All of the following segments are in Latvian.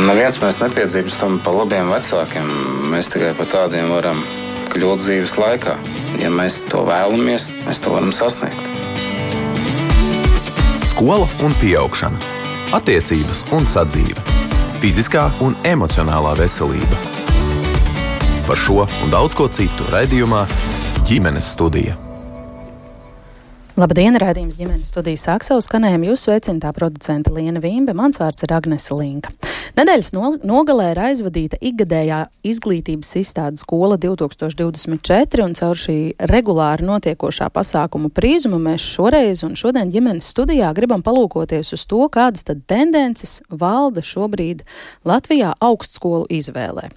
Neviens mēs nepiedzimstam pa labiem vecākiem. Mēs tikai par tādiem varam kļūt dzīves laikā. Ja mēs to vēlamies, mēs to varam sasniegt. Skola un augšana, attiecības un sadzīve, fiziskā un emocionālā veselība. Par šo un daudz ko citu raidījumā ģimenes studija. Labdien, rādījums ģimenes studijas sāk savu skanējumu. Jūs sveicināta producente Liena Vīmbe, mans vārds ir Agnese Linka. Nedēļas no, nogalē ir aizvadīta ikgadējā izglītības izstāde skola 2024, un caur šī regulāri notiekošā pasākuma prīzuma mēs šoreiz un šodien ģimenes studijā gribam palūkoties uz to, kādas tad tendences valda šobrīd Latvijā augstskolu izvēlē.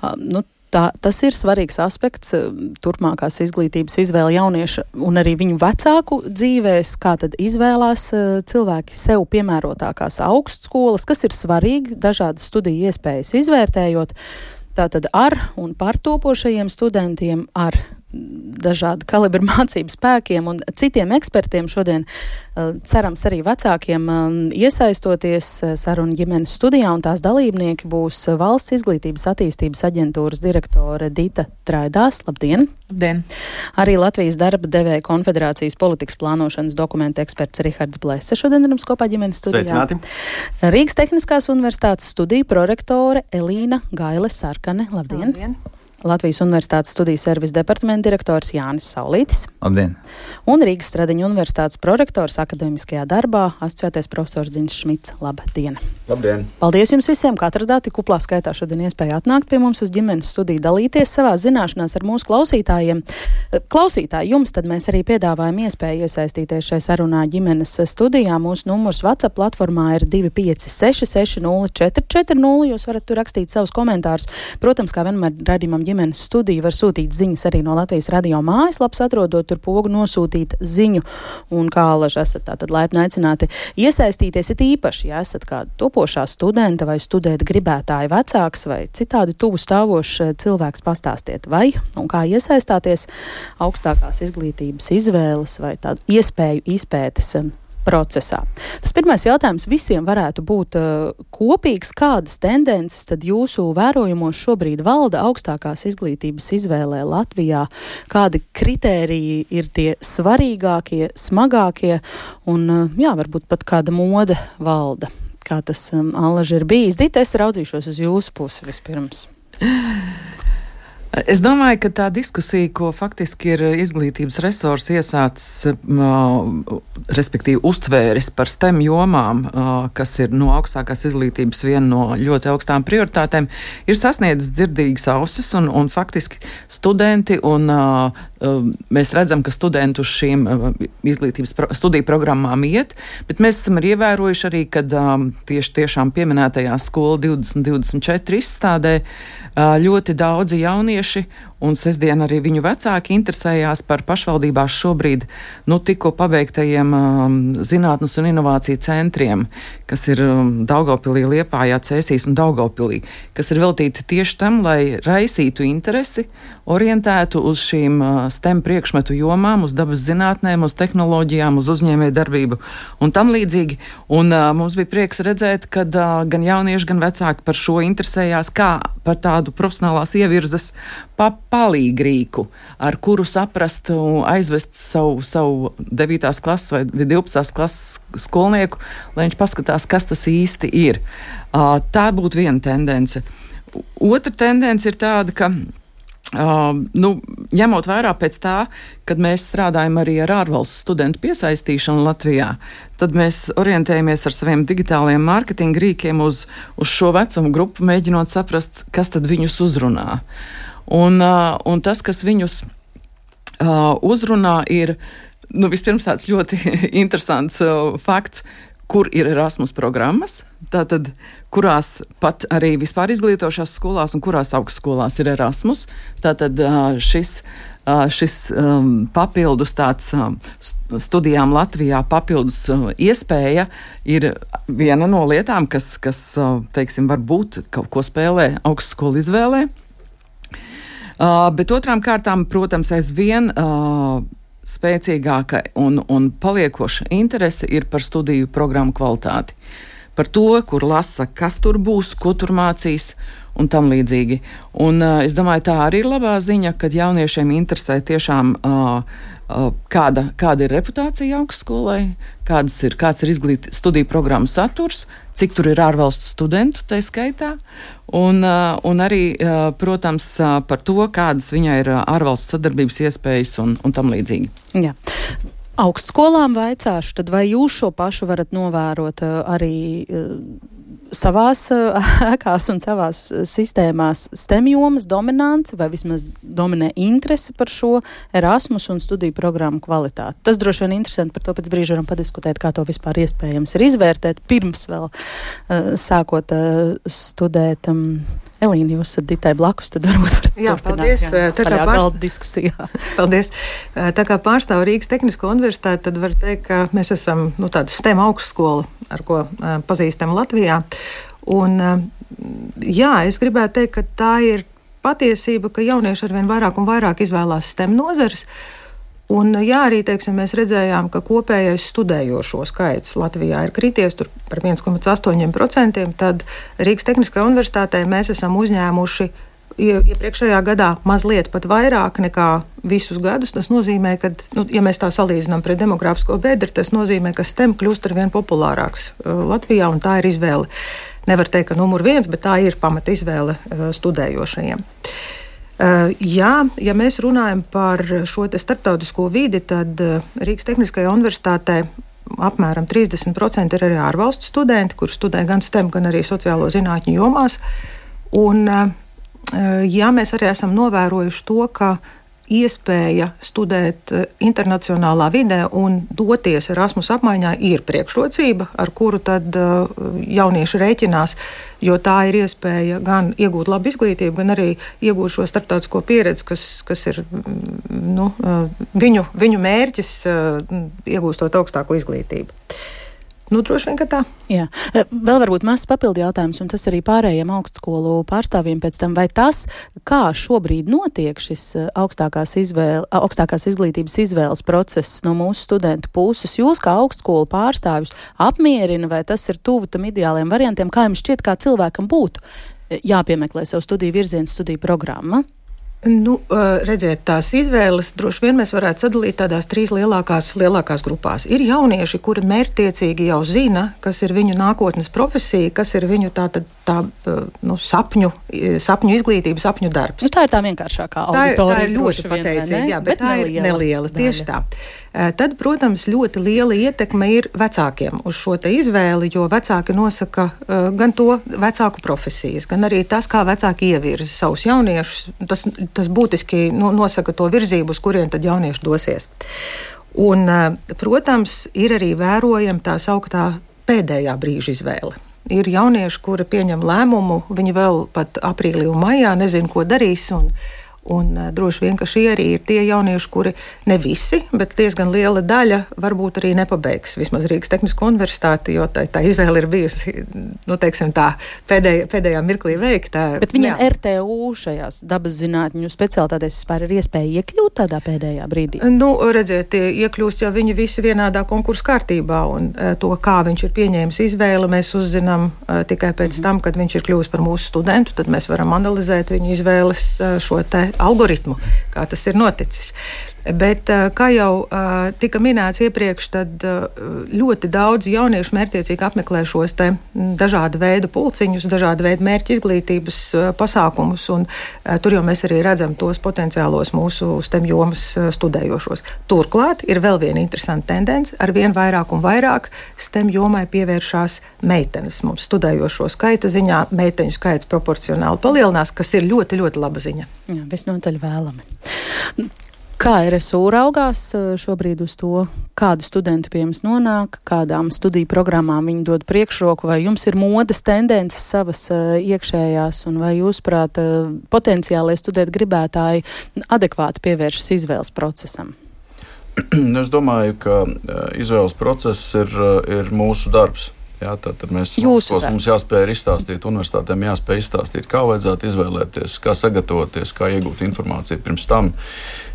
Uh, nu, Tā, tas ir svarīgs aspekts eh, turpmākās izglītības izvēle jaunieša un arī viņu vecāku dzīvēs, kā tad izvēlās eh, cilvēki sev piemērotākās augstskolas, kas ir svarīgi dažādas studiju iespējas izvērtējot. Tātad ar un par topošajiem studentiem, ar dažādu kalibru mācību spēkiem un citiem ekspertiem šodien, uh, cerams, arī vecākiem um, iesaistoties uh, sarunu ģimenes studijā, un tās dalībnieki būs Valsts izglītības attīstības aģentūras direktore Dita Traidās. Labdien! Labdien! Arī Latvijas darba devēja konfederācijas politikas plānošanas dokumenta eksperts Rihards Blese šodien ir mums kopā ģimenes studijā. Sveicināti! Rīgas Tehniskās universitātes studiju prorektore Elīna Gaile Sarkane. Labdien! Labdien. Latvijas Universitātes studiju servisa departamenta direktors Jānis Saulītis. Labdien! Un Rīgas Stradiņa Universitātes prorektors akadēmiskajā darbā asociētais profesors Dzins Šmits. Labdien! Labdien! Paldies jums visiem, ka atradāt tik kuplā skaitā šodien iespēju atnākt pie mums uz ģimenes studiju, dalīties savā zināšanās ar mūsu klausītājiem. Klausītāji, jums tad mēs arī piedāvājam iespēju iesaistīties šajā sarunā ģimenes studijā. Mūsu numurs WhatsApp platformā ir 256 6440. Jūs varat tur rakstīt savus komentārus. Protams, kā vienmēr radījumam ģimenes studija var sūtīt ziņas arī no Latvijas radio mājaslapas, atrodot tur pogu nosūtīt ziņu. Un kā alaži esat tātad laipni aicināti iesaistīties, it īpaši, ja esat kāda topošā studenta vai studēt gribētāja vecāks vai citādi tuvu stāvošs eh, cilvēks, pastāstiet, vai un kā iesaistāties augstākās izglītības izvēles vai tādu iespēju izpētes eh, procesā. Tas pirmais jautājums visiem varētu būt uh, kopīgs. Kādas tendences tad jūsu vērojumos šobrīd valda augstākās izglītības izvēlē Latvijā? Kādi kritēriji ir tie svarīgākie, smagākie un, uh, jā, varbūt pat kāda mode valda? Kā tas um, allaži ir bijis? Dita, es raudzīšos uz jūsu pusi vispirms. Es domāju, ka tā diskusija, ko faktiski ir izglītības resursi iesācis, respektīvi uztvēris par STEM jomām, kas ir no augstākās izglītības viena no ļoti augstām prioritātēm, ir sasniedzis dzirdīgas ausis un, un faktiski studenti un mēs redzam, ka studenti uz šīm izglītības pro, studiju programmām iet, bet mēs esam arī ievērojuši arī, ka tieši tiešām pieminētajā skola 2024 izstādē ļoti daudzi jaunieši un sestdien arī viņu vecāki interesējās par pašvaldībās šobrīd nu, tikko pabeigtajiem um, zinātnes un inovāciju centriem, kas ir um, Daugopilī, Liepājā, Cēsīs un Daugopilī, kas ir veltīti tieši tam, lai raisītu interesi, orientētu uz šīm uh, STEM priekšmetu jomām, uz dabas zinātnēm, uz tehnoloģijām, uz uzņēmēju darbību un tam līdzīgi. Un, uh, mums bija prieks redzēt, ka uh, gan jaunieši, gan vecāki par šo interesējās kā par tādu profesionālās ievirzes pa palīgrīku, ar kuru saprast un aizvest savu, savu 9. klases vai 12. klases skolnieku, lai viņš paskatās, kas tas īsti ir. Tā būtu viena tendence. Otra tendence ir tāda, ka Uh, nu, ņemot vērā pēc tā, kad mēs strādājam arī ar ārvalstu studentu piesaistīšanu Latvijā, tad mēs orientējamies ar saviem digitālajiem mārketinga rīkiem uz, uz šo vecumu grupu, mēģinot saprast, kas tad viņus uzrunā. Un, uh, un tas, kas viņus uzrunā, ir nu, vispirms tāds ļoti interesants fakts, kur ir Erasmus programmas, tātad, kurās pat arī vispār izglītošās skolās un kurās augstskolās ir Erasmus. Tātad šis, šis papildus tāds studijām Latvijā papildus iespēja ir viena no lietām, kas, kas teiksim, varbūt kaut ko spēlē augstskolu izvēlē. Uh, bet otrām kārtām, protams, aizvien uh, spēcīgāka un, un paliekoša interese ir par studiju programmu kvalitāti. Par to, kur lasa, kas tur būs, ko tur mācīs un tam līdzīgi. Un, uh, es domāju, tā arī ir labā ziņa, kad jauniešiem interesē tiešām. Uh, Kāda, kāda ir reputācija augstskolai, kādas ir, kāds ir izglītības studiju programmu saturs, cik tur ir ārvalstu studentu, tā skaitā, un, un arī, protams, par to, kādas viņai ir ārvalstu sadarbības iespējas un, un tam līdzīgi. Jā augstskolām vaicāšu, tad vai jūs šo pašu varat novērot arī savās ēkās un savās sistēmās STEM jomas dominants vai vismaz dominē interese par šo Erasmus un studiju programmu kvalitāti. Tas droši vien interesanti, par to pēc brīža varam padiskutēt, kā to vispār iespējams ir izvērtēt pirms vēl sākot studēt. Elīna, jūs esat Ditai blakus, tad varbūt varat jā, paldies. Jā, tā kā pārst... diskusijā. paldies. Tā kā pārstāv Rīgas Tehnisko universitāti, tad var teikt, ka mēs esam nu, tāda STEM augstskola, ar ko pazīstam Latvijā. Un, jā, es gribētu teikt, ka tā ir patiesība, ka jaunieši arvien vairāk un vairāk izvēlās STEM nozares. Uh, Un, jā, arī teiksim, mēs redzējām, ka kopējais studējošo skaits Latvijā ir krities par 1,8%. Tad Rīgas Tehniskajā universitātē mēs esam uzņēmuši iepriekšējā gadā mazliet pat vairāk nekā visus gadus. Tas nozīmē, ka, nu, ja mēs tā salīdzinām pret demogrāfisko bedri, tas nozīmē, ka STEM kļūst ar vien populārāks uh, Latvijā, un tā ir izvēle. Nevar teikt, ka numur viens, bet tā ir pamata izvēle uh, studējošajiem. Uh, jā, ja mēs runājam par šo starptautisko vidi, tad eh, Rīgas Tehniskajā universitātē apmēram 30% ir arī ārvalstu studenti, kurus studē gan STEM, gan arī sociālo zinātņu jomās. Un, eh, jā, mēs arī esam novērojuši to, ka iespēja studēt eh, internacionālā vidē un doties Erasmus apmaiņā ir priekšrocība, ar kuru tad eh, jaunieši rēķinās, jo tā ir iespēja gan iegūt labu izglītību, gan arī iegūt šo starptautisko pieredzi, kas, kas ir mm, nu, eh, viņu, viņu mērķis, iegūstot augstāko izglītību. Nu, droši vien, ka tā. Jā. E, vēl varbūt mazs papildu jautājums, un tas arī pārējiem augstskolu pārstāvjiem pēc tam, vai tas, kā šobrīd notiek šis e, augstākās, izvēle, augstākās izglītības izvēles process no mūsu studentu puses, jūs kā augstskolu pārstāvjus apmierina, vai tas ir tuvu tam ideāliem variantiem, kā jums šķiet, kā cilvēkam būtu e, jāpiemeklē savu studiju virzienu, studiju programmu? Nu, redziet, tās izvēles droši vien mēs varētu sadalīt tādās trīs lielākās, lielākās grupās. Ir jaunieši, kuri mērķtiecīgi jau zina, kas ir viņu nākotnes profesija, kas ir viņu tā, tā, tā nu, sapņu, sapņu izglītība, sapņu darbs. Nu, tā ir tā vienkāršākā auditorija. Tā, tā ir ļoti pateicīga, bet, bet tā neliela, ir neliela. Tieši tā. Tad, protams, ļoti liela ietekme ir vecākiem uz šo izvēli, jo vecāki nosaka gan to vecāku profesijas, gan arī tas, kā vecāki ievirza savus jauniešus. Tas, tas būtiski nosaka to virzību, uz kurien tad jaunieši dosies. Un, protams, ir arī vērojama tā sauktā pēdējā brīža izvēle. Ir jaunieši, kuri pieņem lēmumu, viņi vēl pat aprīlī un maijā nezina, ko darīs. Un, Un, uh, droši vien, ka šie arī ir tie jaunieši, kuri ne visi, bet diezgan liela daļa varbūt arī nepabeigs vismaz Rīgas Tehnisko universitāti, jo tā, tā izvēle ir bijusi nu, teiksim, tā, pēdējā, pēdējā mirklī veikta. Bet viņam jā. RTU šajās dabas zinātņu specialitātēs vispār ir iespēja iekļūt tādā pēdējā brīdī? Nu, redziet, iekļūst jau viņi visi vienādā konkursu kārtībā, un uh, to, kā viņš ir pieņēmis izvēli, mēs uzzinām uh, tikai pēc mm -hmm. tam, kad viņš ir kļuvis par mūsu studentu, tad mēs varam analizēt viņa izvēles šo te algoritmu, kā tas ir noticis. Bet, eh, kā jau uh, tika minēts iepriekš, tad uh, ļoti daudz jauniešu mērķiecīgi apmeklē šos dažādu veidu pulciņus, dažādu veidu mērķu izglītības pasākumus. Tur jau mēs arī redzam tos potenciālos mūsu STEM jomas studējošos. Turklāt ir vēl viena interesanta tendence. Ar vien vairāk un vairāk STEM jomai pievēršās meitenes. Mums studējošo skaita ziņā meiteņu skaits proporcionāli palielinās, kas ir ļoti, ļoti laba ziņa. Jā, visnotaļ vēlami. Kā RSU raugās eh, šobrīd uz to, kādi studenti pie jums nonāk, kādām studiju programmām viņi dod priekšroku, vai jums ir modes tendences savas uh, iekšējās, un vai jūs, prāt, uh, potenciālai studēt gribētāji adekvāti pievēršas izvēles procesam? es domāju, ka izvēles process ir, ir mūsu darbs. Jā, tad mēs mācāmies, mums jāspēj izstāstīt, universitātēm jāspēj izstāstīt, kā vajadzētu izvēlēties, kā sagatavoties, kā iegūt informāciju pirms tam.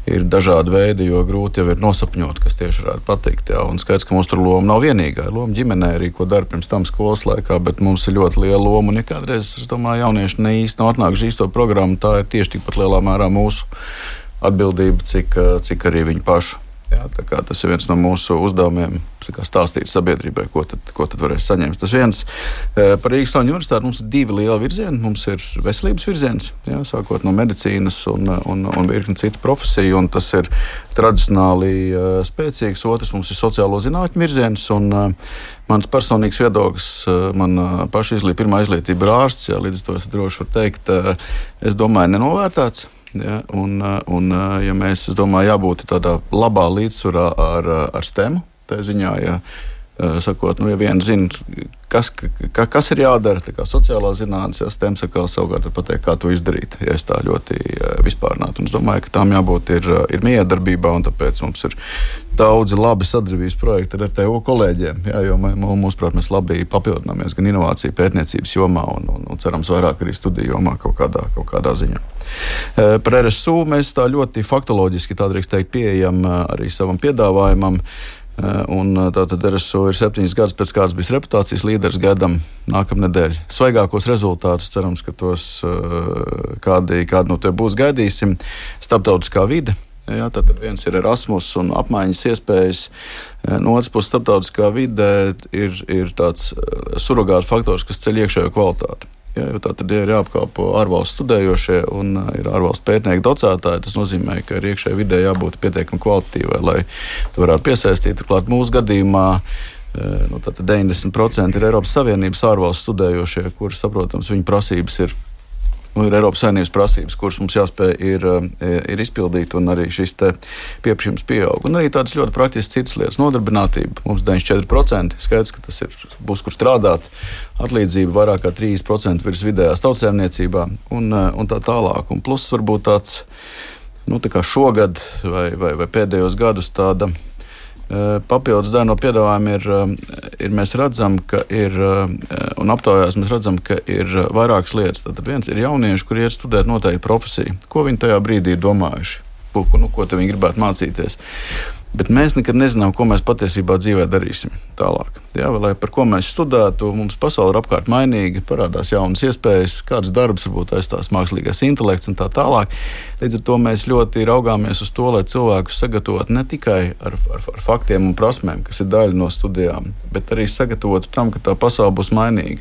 Ir dažādi veidi, jo grūti jau ir nosapņot, kas tieši varētu patikt. Jā. Un skaidrs, ka mums tur loma nav vienīgā. Loma ģimenē arī, ko dara pirms tam skolas laikā, bet mums ir ļoti liela loma. Un ja kādreiz, es domāju, jaunieši ne īsti nav atnākuši īsto programmu, tā ir tieši tikpat lielā mērā mūsu atbildība, cik, cik arī viņu pašu. Jā, tas ir viens no mūsu uzdevumiem, stāstīt sabiedrībai, ko tad, ko tad varēs saņemt. Tas viens e, par Rīgas Latvijas universitāti mums ir divi lieli virzieni. Mums ir veselības virziens, jā, sākot no medicīnas un, un, un virkni citu profesiju, un tas ir tradicionāli uh, spēcīgs. Otrs mums ir sociālo zinātņu virziens. Un, uh, Mans personīgs viedoklis, mana paša izglītība, pirmā izglītība ir ārsts, jā, līdz ar to es droši varu teikt, es domāju, nenovērtēts. Ja, un, un, ja mēs, es domāju, jābūt tādā labā līdzsvarā ar, ar stemu, tā ziņā, ja, sakot, nu, ja viens zina, kas, ka, kas ir jādara, tā kā sociālā zinātnē, ja stēm saka, savukārt pateikt, kā to izdarīt, ja es tā ļoti vispārnātu. Es domāju, ka tām jābūt ir, ir miedarbībā, un tāpēc mums ir daudzi labi sadarbības projekti ar TU kolēģiem, jā, jo mūsuprāt, mēs labi papildināmies gan inovāciju pētniecības jomā, un, un, un cerams vairāk arī studiju jomā kaut kādā, kaut kādā ziņā. Par RSU mēs tā ļoti faktoloģiski, tā drīkst teikt, pieejam arī savam piedāvājumam. Eh, un tātad RSO ir septiņas gadus pēc kādas bija reputācijas līderis gadam nākamnedēļ. Svaigākos rezultātus cerams, ka tos kādi, kādi no tiem būs gaidīsim. Starptautiskā vide. Jā, tad viens ir Erasmus un apmaiņas iespējas. No otras puses, starptautiskā vidē ir, ir tāds surrogāts faktors, kas ceļ iekšējo kvalitāti. Ja, jo tā tad ir jāapkalpo ārvalstu studējošie un uh, ir ārvalstu pētnieki, docētāji. Tas nozīmē, ka ir iekšējai vidē jābūt pietiekami kvalitatīvai, lai to varētu piesaistīt. Turklāt mūsu gadījumā uh, nu, 90% ir Eiropas Savienības ārvalstu studējošie, kuri, saprotams, viņu prasības ir nu, ir Eiropas saimnības prasības, kuras mums jāspēj ir, eh, ir izpildīt, un arī šis pieprasījums pieaug. Un arī tādas ļoti praktiskas citas lietas, nodarbinātība. Mums 94% skaidrs, ka tas ir, būs kur strādāt, atlīdzība vairāk kā 30% virs vidējās tautsēmniecībā un, eh, un tā tālāk. Un plus varbūt tāds, nu, tā šogad vai, vai, vai pēdējos gadus tāda Papildus daļa no piedāvājuma ir, ir, mēs redzam, ka ir, un aptaujās mēs redzam, ka ir vairākas lietas. Tad viens ir jaunieši, kuri iet studēt noteiktu profesiju. Ko viņi tajā brīdī ir domājuši? Ko, nu, ko viņi gribētu mācīties? Bet mēs nekad nezinām, ko mēs patiesībā dzīvē darīsim tālāk. Jā, vai, lai par ko mēs studētu, mums pasaule ir apkārt mainīga, parādās jaunas iespējas, kādas darbs varbūt aizstās mākslīgais intelekts un tā tālāk. Līdz ar to mēs ļoti raugāmies uz to, lai cilvēkus sagatavotu ne tikai ar, ar, ar faktiem un prasmēm, kas ir daļa no studijām, bet arī sagatavotu tam, ka tā pasaule būs mainīga.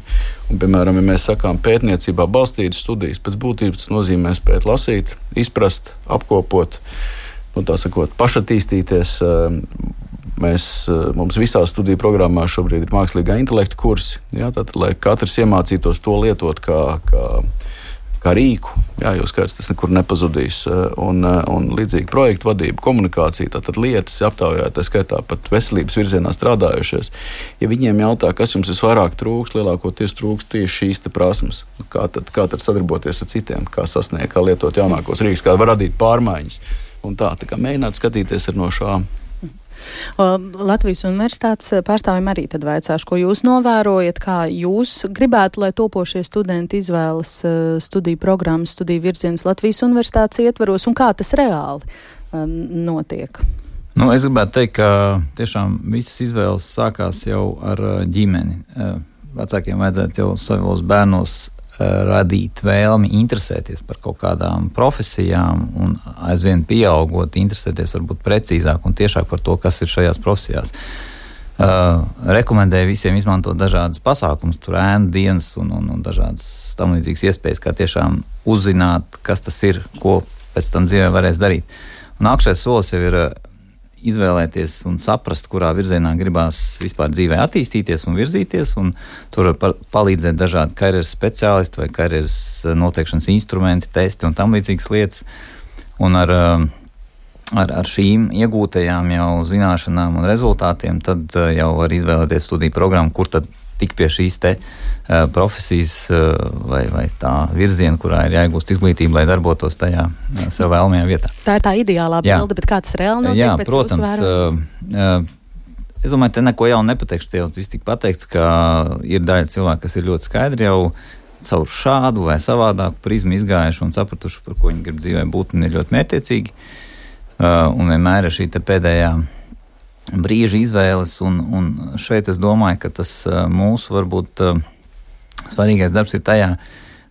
Un, piemēram, ja mēs sakām pētniecībā balstītas studijas, pēc būtības tas nozīmē spēt lasīt, izprast, apkopot nu, sakot, pašattīstīties. Eh, mēs, eh, mums visā studiju programmā šobrīd ir mākslīgā intelekta kursi, jā, tad, lai katrs iemācītos to lietot kā, kā, kā rīku. Jā, jo skaidrs, tas nekur nepazudīs. Eh, un, un līdzīgi projektu vadība, komunikācija, tātad lietas aptaujā, tā skaitā pat veselības virzienā strādājušies. Ja viņiem jautā, kas jums visvairāk trūks, lielākoties trūks tieši šīs prasmes. Kā tad, kā tad sadarboties ar citiem, kā sasniegt, kā lietot jaunākos rīkus, kā radīt pārmaiņas tā. Tā kā mēģināt skatīties no šām. Latvijas universitātes pārstāvjiem arī tad vaicāšu, ko jūs novērojat, kā jūs gribētu, lai topošie studenti izvēlas uh, studiju programmas, studiju virzienus Latvijas universitātes ietvaros un kā tas reāli um, notiek? Nu, es gribētu teikt, ka tiešām visas izvēles sākās jau ar ģimeni. Vecākiem vajadzētu jau savos bērnos radīt vēlmi interesēties par kaut kādām profesijām, un aizvien pieaugot, interesēties varbūt precīzāk un tiešāk par to, kas ir šajās profesijās. Uh, rekomendēju visiem izmantot dažādas pasākumus, tur ēnu dienas un, un, un dažādas tam līdzīgas iespējas, kā tiešām uzzināt, kas tas ir, ko pēc tam dzīvē varēs darīt. Un nākamais solis jau ir izvēlēties un saprast, kurā virzienā gribās vispār dzīvē attīstīties un virzīties. Un tur var palīdzēt dažādi karjeras speciālisti vai karjeras eh, noteikšanas instrumenti, testi un tam līdzīgas lietas. Un ar, eh, ar, ar šīm iegūtajām jau zināšanām un rezultātiem, tad eh, jau var izvēlēties studiju programmu, kur tad tik pie šīs te, uh, profesijas uh, vai, vai tā virziena, kurā ir jāiegūst izglītība, lai darbotos tajā uh, sev vēlamajā vietā. Tā ir tā ideālā bilde, bet kā tas reāli notiek? Jā, protams. Es domāju, te neko jaunu nepateikšu. Tev viss tika pateikts, ka ir daļa cilvēku, kas ir ļoti skaidri jau caur šādu vai savādāku prizmu izgājuši un sapratuši, par ko viņi grib dzīvē būt un ir ļoti mērķiecīgi. Un vienmēr ir šī pēdējā brīža izvēles. Un, un šeit es domāju, ka tas mūsu varbūt svarīgais darbs ir tajā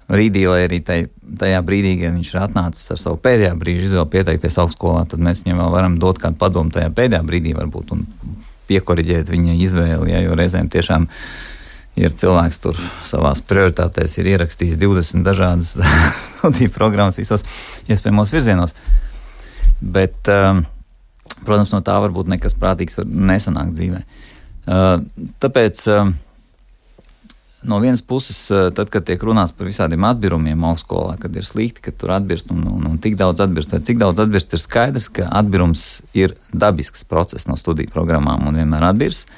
brīdī, lai arī tai, tajā brīdī, kad viņš ir atnācis ar savu pēdējā brīža izvēli pieteikties augstskolā, tad mēs viņam vēl varam dot kādu padomu tajā pēdējā brīdī, varbūt, un piekoriģēt viņa izvēli. Ja, jo reizēm tiešām ir cilvēks tur savā prioritātēs, ir ierakstījis 20 dažādas studiju programmas visos iespējamos virzienos. Bet, um, protams, no tā varbūt nekas prātīgs nesanāk dzīvē. Uh, tāpēc um, no vienas puses, eh, tad, kad tiek runāts par visādiem atbirumiem augstskolā, kad ir slikti, ka tur atbirst un, un, un tik daudz atbirst, vai cik daudz atbirst, ir skaidrs, ka atbirums ir dabisks process no studiju programmām un vienmēr atbirst.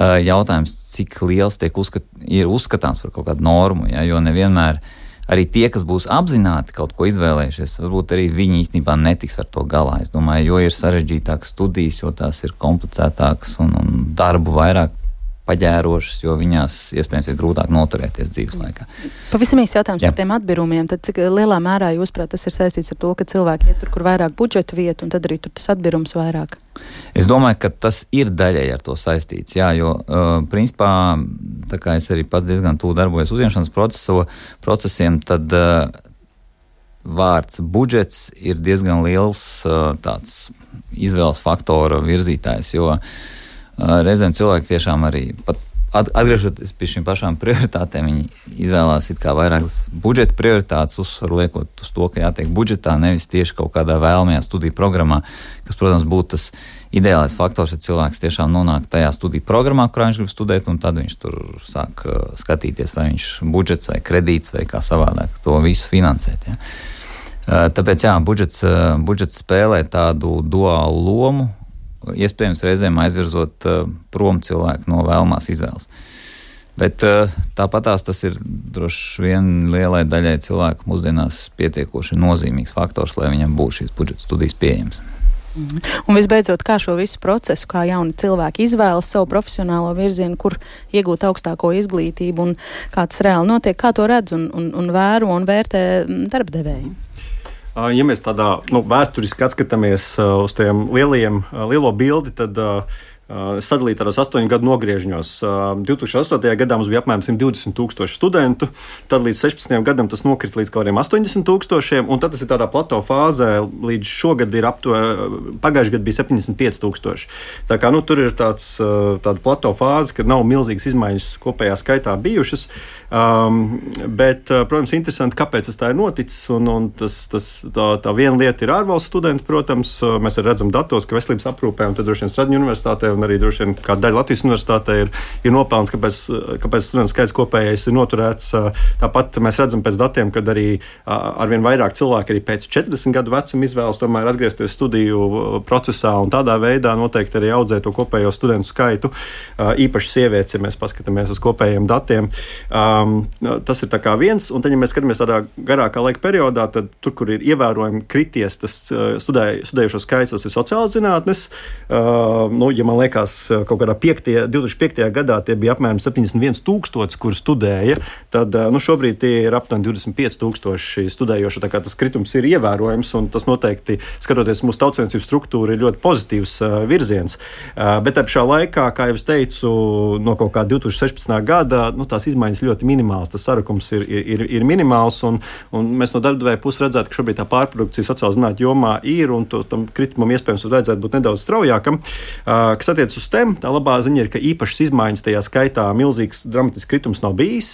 Eh, jautājums, cik liels tiek uzskat, ir uzskatāms par kaut kādu normu, ja, jo nevienmēr arī tie, kas būs apzināti kaut ko izvēlējušies, varbūt arī viņi īstenībā netiks ar to galā. Es domāju, jo ir sarežģītākas studijas, jo tās ir komplicētākas un, un darbu vairāk paģērošas, jo viņās iespējams ir grūtāk noturēties dzīves laikā. Pavisam īsts jautājums Jā. par tiem atbirumiem. Tad cik lielā mērā jūs prāt tas ir saistīts ar to, ka cilvēki iet tur, kur vairāk budžeta vietu, un tad arī tur tas atbirums vairāk? Es domāju, ka tas ir daļēji ar to saistīts. Jā, jo uh, principā, tā kā es arī pats diezgan tuvu darbojos uzņemšanas proceso, procesiem, tad uh, vārds budžets ir diezgan liels uh, izvēles faktora virzītājs. Jo, uh, reizēm cilvēki tiešām arī pat atgriežoties pie šīm pašām prioritātēm, viņi izvēlās vairākas budžeta prioritātes, uzsvaru liekot uz to, ka jātiek budžetā, nevis tieši kaut kādā vēlamajā studiju programmā, kas, protams, būtu tas ideālais faktors, ja cilvēks tiešām nonāk tajā studiju programmā, kurā viņš grib studēt, un tad viņš tur sāk skatīties, vai viņš budžets vai kredīts vai kā savādāk to visu finansēt. Ja. Tāpēc jā, budžets, budžets spēlē tādu duālu lomu, iespējams reizēm aizvirzot uh, prom cilvēku no vēlamās izvēles. Bet uh, tāpat tas ir droši vien lielai daļai cilvēku mūsdienās pietiekoši nozīmīgs faktors, lai viņam būtu šīs budžeta studijas pieejamas. Mhm. Un visbeidzot, kā šo visu procesu, kā jauni cilvēki izvēlas savu profesionālo virzienu, kur iegūt augstāko izglītību un kā tas reāli notiek, kā to redz un, un, un vēro un vērtē darbdevēji? Ja mēs tādā nu, vēsturiski atskatāmies uz tiem lieliem, lielo bildi, tad uh, sadalīta tādos astoņu gadu nogriežņos. 2008. gadā mums bija apmēram 120 tūkstoši studentu, tad līdz 16. gadam tas nokrita līdz kaut kādiem 80 tūkstošiem, un tad tas ir tādā plato fāzē. Līdz šogad ir aptuveni, pagājušajā gadā bija 75 tūkstoši. Tā kā nu, tur ir tāds, tāda plato fāze, ka nav milzīgas izmaiņas kopējā skaitā bijušas. Um, bet, protams, interesanti, kāpēc tas tā ir noticis. Un, un tas, tas, tā, tā viena lieta ir ārvalstu studenti, protams, mēs redzam datos, ka veselības aprūpē un tad droši vien Straņu universitātē un arī droši vien kā daļa Latvijas universitātē ir, ir nopelns, kāpēc, kāpēc studentu skaits kopējais ir noturēts. Tāpat mēs redzam pēc datiem, ka arī arvien vairāk cilvēki arī pēc 40 gadu vecuma izvēlas tomēr atgriezties studiju procesā un tādā veidā noteikti arī audzē to kopējo studentu skaitu. Īpaši sievietes, ja mēs paskatāmies uz kopējiem datiem. Tas ir viens, un tad, ja mēs skatāmies tādā garākā laika periodā, tad tur, kur ir ievērojami krities tas studē, studējušo skaits, tas ir sociālās zinātnes. Nu, ja man liekas, liekas, eh, kaut kādā 5, 2005. gadā tie bija apmēram 71,000, kur studēja. Tad eh, nu, šobrīd tie ir aptuveni 25,000 studējoši. Tas kritums ir ievērojams, un tas noteikti, skatoties mūsu tautsēmniecības struktūru, ir ļoti pozitīvs uh, virziens. Bet ap šā laikā, kā jau teicu, no kaut kā 2016. gada nu, tās izmaiņas ļoti minimālas. Tas sarakums ir, ir, ir minimāls, un, un mēs no darba puses redzētu, ka šobrīd tā pārprodukcija sociālajā zinātnē jomā ir, un to, tam kritumam iespējams vajadzētu būt nedaudz straujākam. Kas attiecas uz tēmu, tā labā ziņa ir, ka īpašas izmaiņas tajā skaitā milzīgs dramatisks kritums nav bijis,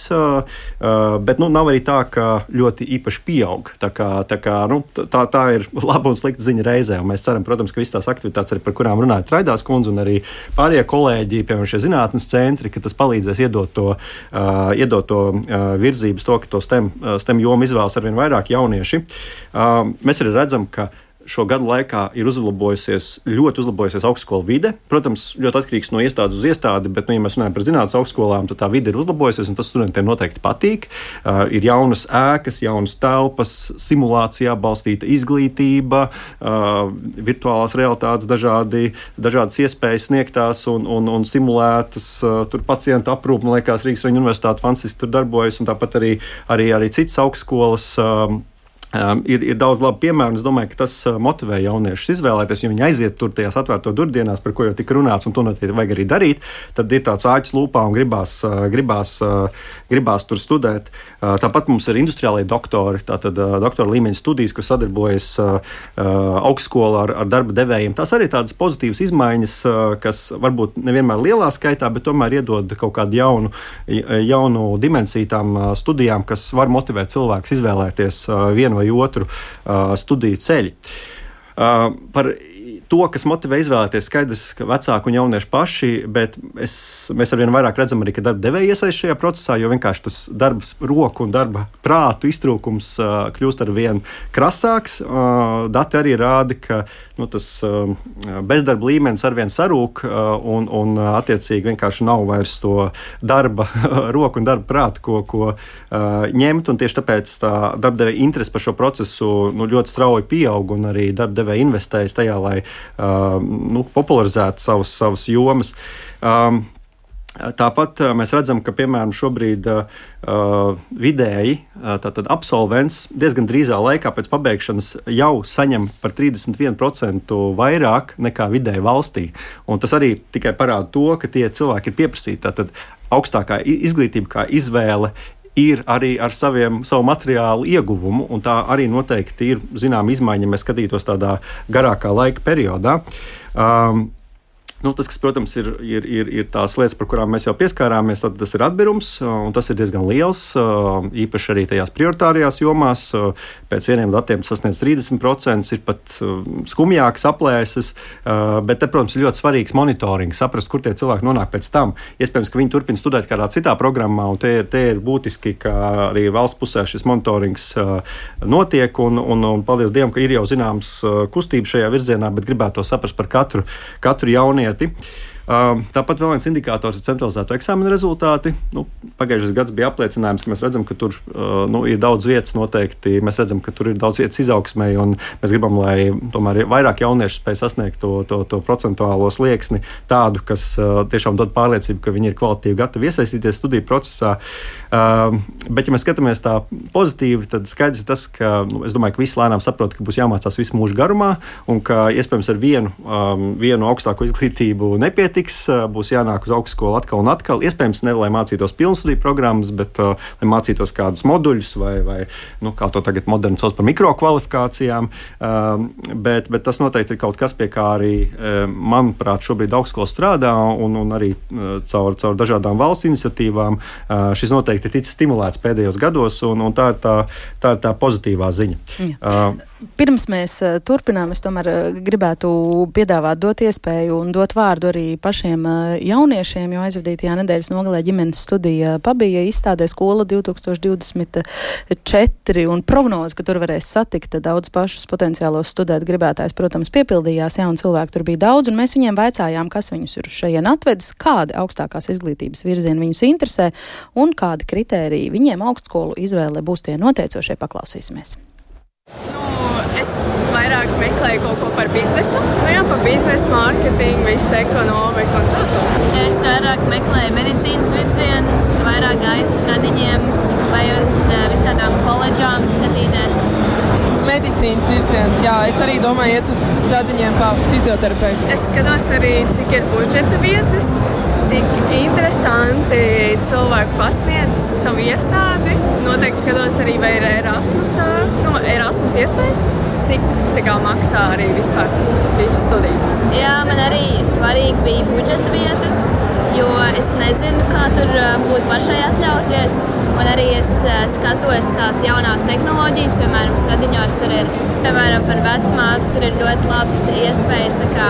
bet nu, nav arī tā, ka ļoti īpaši pieaug. Tā, kā, tā, kā, nu, tā, tā ir laba un slikta ziņa reizē. Mēs ceram, protams, ka visas tās aktivitātes, arī, par kurām runāja Traidās kundze un arī pārējie kolēģi, piemēram, šie zinātnes centri, ka tas palīdzēs iedot to, uh, iedot to uh, virzības, to, ka to STEM, STEM jomu izvēlas arvien vairāk jaunieši. Uh, mēs arī redzam, ka šo gadu laikā ir uzlabojusies, ļoti uzlabojusies augstskolu vide. Protams, ļoti atkarīgs no iestādes uz iestādi, bet, nu, ja mēs runājam par zinātnīs augstskolām, tad tā vide ir uzlabojusies, un tas studentiem noteikti patīk. Uh, ir jaunas ēkas, jaunas telpas, simulācijā balstīta izglītība, uh, virtuālās realitātes, dažādi, dažādas iespējas sniegtās un, un, un simulētas. Uh, tur pacientu aprūpe, man liekas, Rīgas Universitāte fantastiski tur darbojas, un tāpat arī, arī, arī citas augstskolas. Uh, ir, ir daudz labu piemēru. Es domāju, ka tas uh, motivē jauniešus izvēlēties, jo viņi aiziet tur tajās atvērto durdienās, par ko jau tika runāts, un to noteikti vajag arī darīt. Tad ir tāds āķis lūpā un gribās, uh, gribās, uh, gribās tur studēt. Tāpat mums ir industriālai doktori, tātad doktora līmeņa studijas, kas sadarbojas augstskolā ar, ar darba devējiem. Tas arī tādas pozitīvas izmaiņas, kas varbūt nevienmēr lielā skaitā, bet tomēr iedod kaut kādu jaunu, jaunu dimensiju tām studijām, kas var motivēt cilvēkus izvēlēties vienu vai otru uh, studiju ceļu. Par to, kas motivē izvēlēties, skaidrs, ka vecāki un jaunieši paši, bet es, mēs arvien vairāk redzam arī, ka darba devēja iesaistās šajā procesā, jo vienkārši tas darbs, roku un darba prātu iztrūkums uh, kļūst ar vien krasāks. Uh, dati arī rāda, ka nu, tas uh, bezdarba līmenis arvien sarūk uh, un, un attiecīgi vienkārši nav vairs to darba, roku un darba prātu, ko, ko uh, ņemt. Tieši tāpēc tā darba devēja interese par šo procesu nu, ļoti strauji pieaug un arī darba devēja investējas tajā, lai uh, nu, popularizētu savas, savas jomas. Um, Tāpat mēs redzam, ka piemēram šobrīd uh, vidēji uh, absolvents diezgan drīzā laikā pēc pabeigšanas jau saņem par 31% vairāk nekā vidēji valstī. Un tas arī tikai parāda to, ka tie cilvēki ir pieprasīti. Tātad augstākā izglītība kā izvēle ir arī ar saviem, savu materiālu ieguvumu, un tā arī noteikti ir zināma izmaiņa, ja mēs skatītos tādā garākā laika periodā. Um, Nu, tas, kas, protams, ir, ir, ir, ir tās lietas, par kurām mēs jau pieskārāmies, tad tas ir atbirums, un tas ir diezgan liels. Īpaši arī tajās prioritārajās jomās. Pēc vieniem datiem sasniedz 30%, ir pat skumjākas aplēses. Bet, te, protams, ir ļoti svarīgs monitorings, saprast, kur tie cilvēki nonāk pēc tam. Iespējams, ka viņi turpina studēt kādā citā programmā, un te, te ir būtiski, ka arī valsts pusē šis monitorings notiek. Un, un, un paldies Dievam, ka ir jau zināms kustība šajā virzienā, bet gribētu to saprast par katru, katru jaunieti lieti. Um, tāpat vēl viens indikators ir centralizēto eksāmenu rezultāti. Nu, pagājušais gads bija apliecinājums, ka mēs redzam, ka tur uh, nu, ir daudz vietas noteikti. Mēs redzam, ka tur ir daudz vietas izaugsmē, un mēs gribam, lai tomēr vairāk jauniešu spēj sasniegt to, to, to procentuālo slieksni, tādu, kas uh, tiešām dod pārliecību, ka viņi ir kvalitīvi gatavi iesaistīties studiju procesā. Uh, bet, ja mēs skatāmies tā pozitīvi, tad skaidrs ir tas, ka nu, es domāju, ka visi lēnām saprot, ka būs jāmācās visu mūžu garumā, un ka iespējams ar vienu, um, vienu augstāko izglītību nepietiek nepietiks, būs jānāk uz augstskolu atkal un atkal. Iespējams, ne lai mācītos pilnstudiju programmas, bet uh, lai mācītos kādus moduļus vai, vai nu, kā to tagad moderni sauc par mikrokvalifikācijām. Uh, bet, bet tas noteikti ir kaut kas, pie kā arī, manuprāt, šobrīd augstskola strādā un, un arī caur, caur dažādām valsts iniciatīvām. Uh, šis noteikti ir ticis stimulēts pēdējos gados, un, un tā, ir tā, tā ir tā pozitīvā ziņa. Jā. Uh, Pirms mēs turpinām, es tomēr gribētu piedāvāt dot iespēju un dot vārdu arī pašiem jauniešiem, jo aizvadītajā nedēļas nogalē ģimenes studija pabija izstādē skola 2024 un prognoze, ka tur varēs satikt daudz pašus potenciālos studēt gribētājs, protams, piepildījās, ja un cilvēku tur bija daudz, un mēs viņiem vaicājām, kas viņus ir šajien atvedis, kādi augstākās izglītības virzieni viņus interesē un kādi kritēriji viņiem augstskolu izvēle būs tie noteicošie. Paklausīsimies! Es vairāk meklēju kaut ko par biznesu, nu jā, par biznesu, mārketingu, visu ekonomiku un tādu. Es vairāk meklēju medicīnas virzienu, vairāk gāju uz stradiņiem vai uz eh, visādām koledžām skatīties. Medicīnas virziens, jā, es arī domāju, iet uz stradiņiem kā fizioterapeitu. Es skatos arī, cik ir budžeta vietas, cik interesanti cilvēki pasniedz savu iestādi. Noteikti skatos arī, vai ir Erasmus, nu, Erasmus iespējas cik kā, maksā arī vispār tas visas studijas. Jā, man arī svarīgi bija budžeta vietas, jo es nezinu, kā tur būtu pašai atļauties. Un arī es skatos tās jaunās tehnoloģijas, piemēram, stradiņos tur ir, piemēram, par vecmātu, tur ir ļoti labas iespējas. Kā...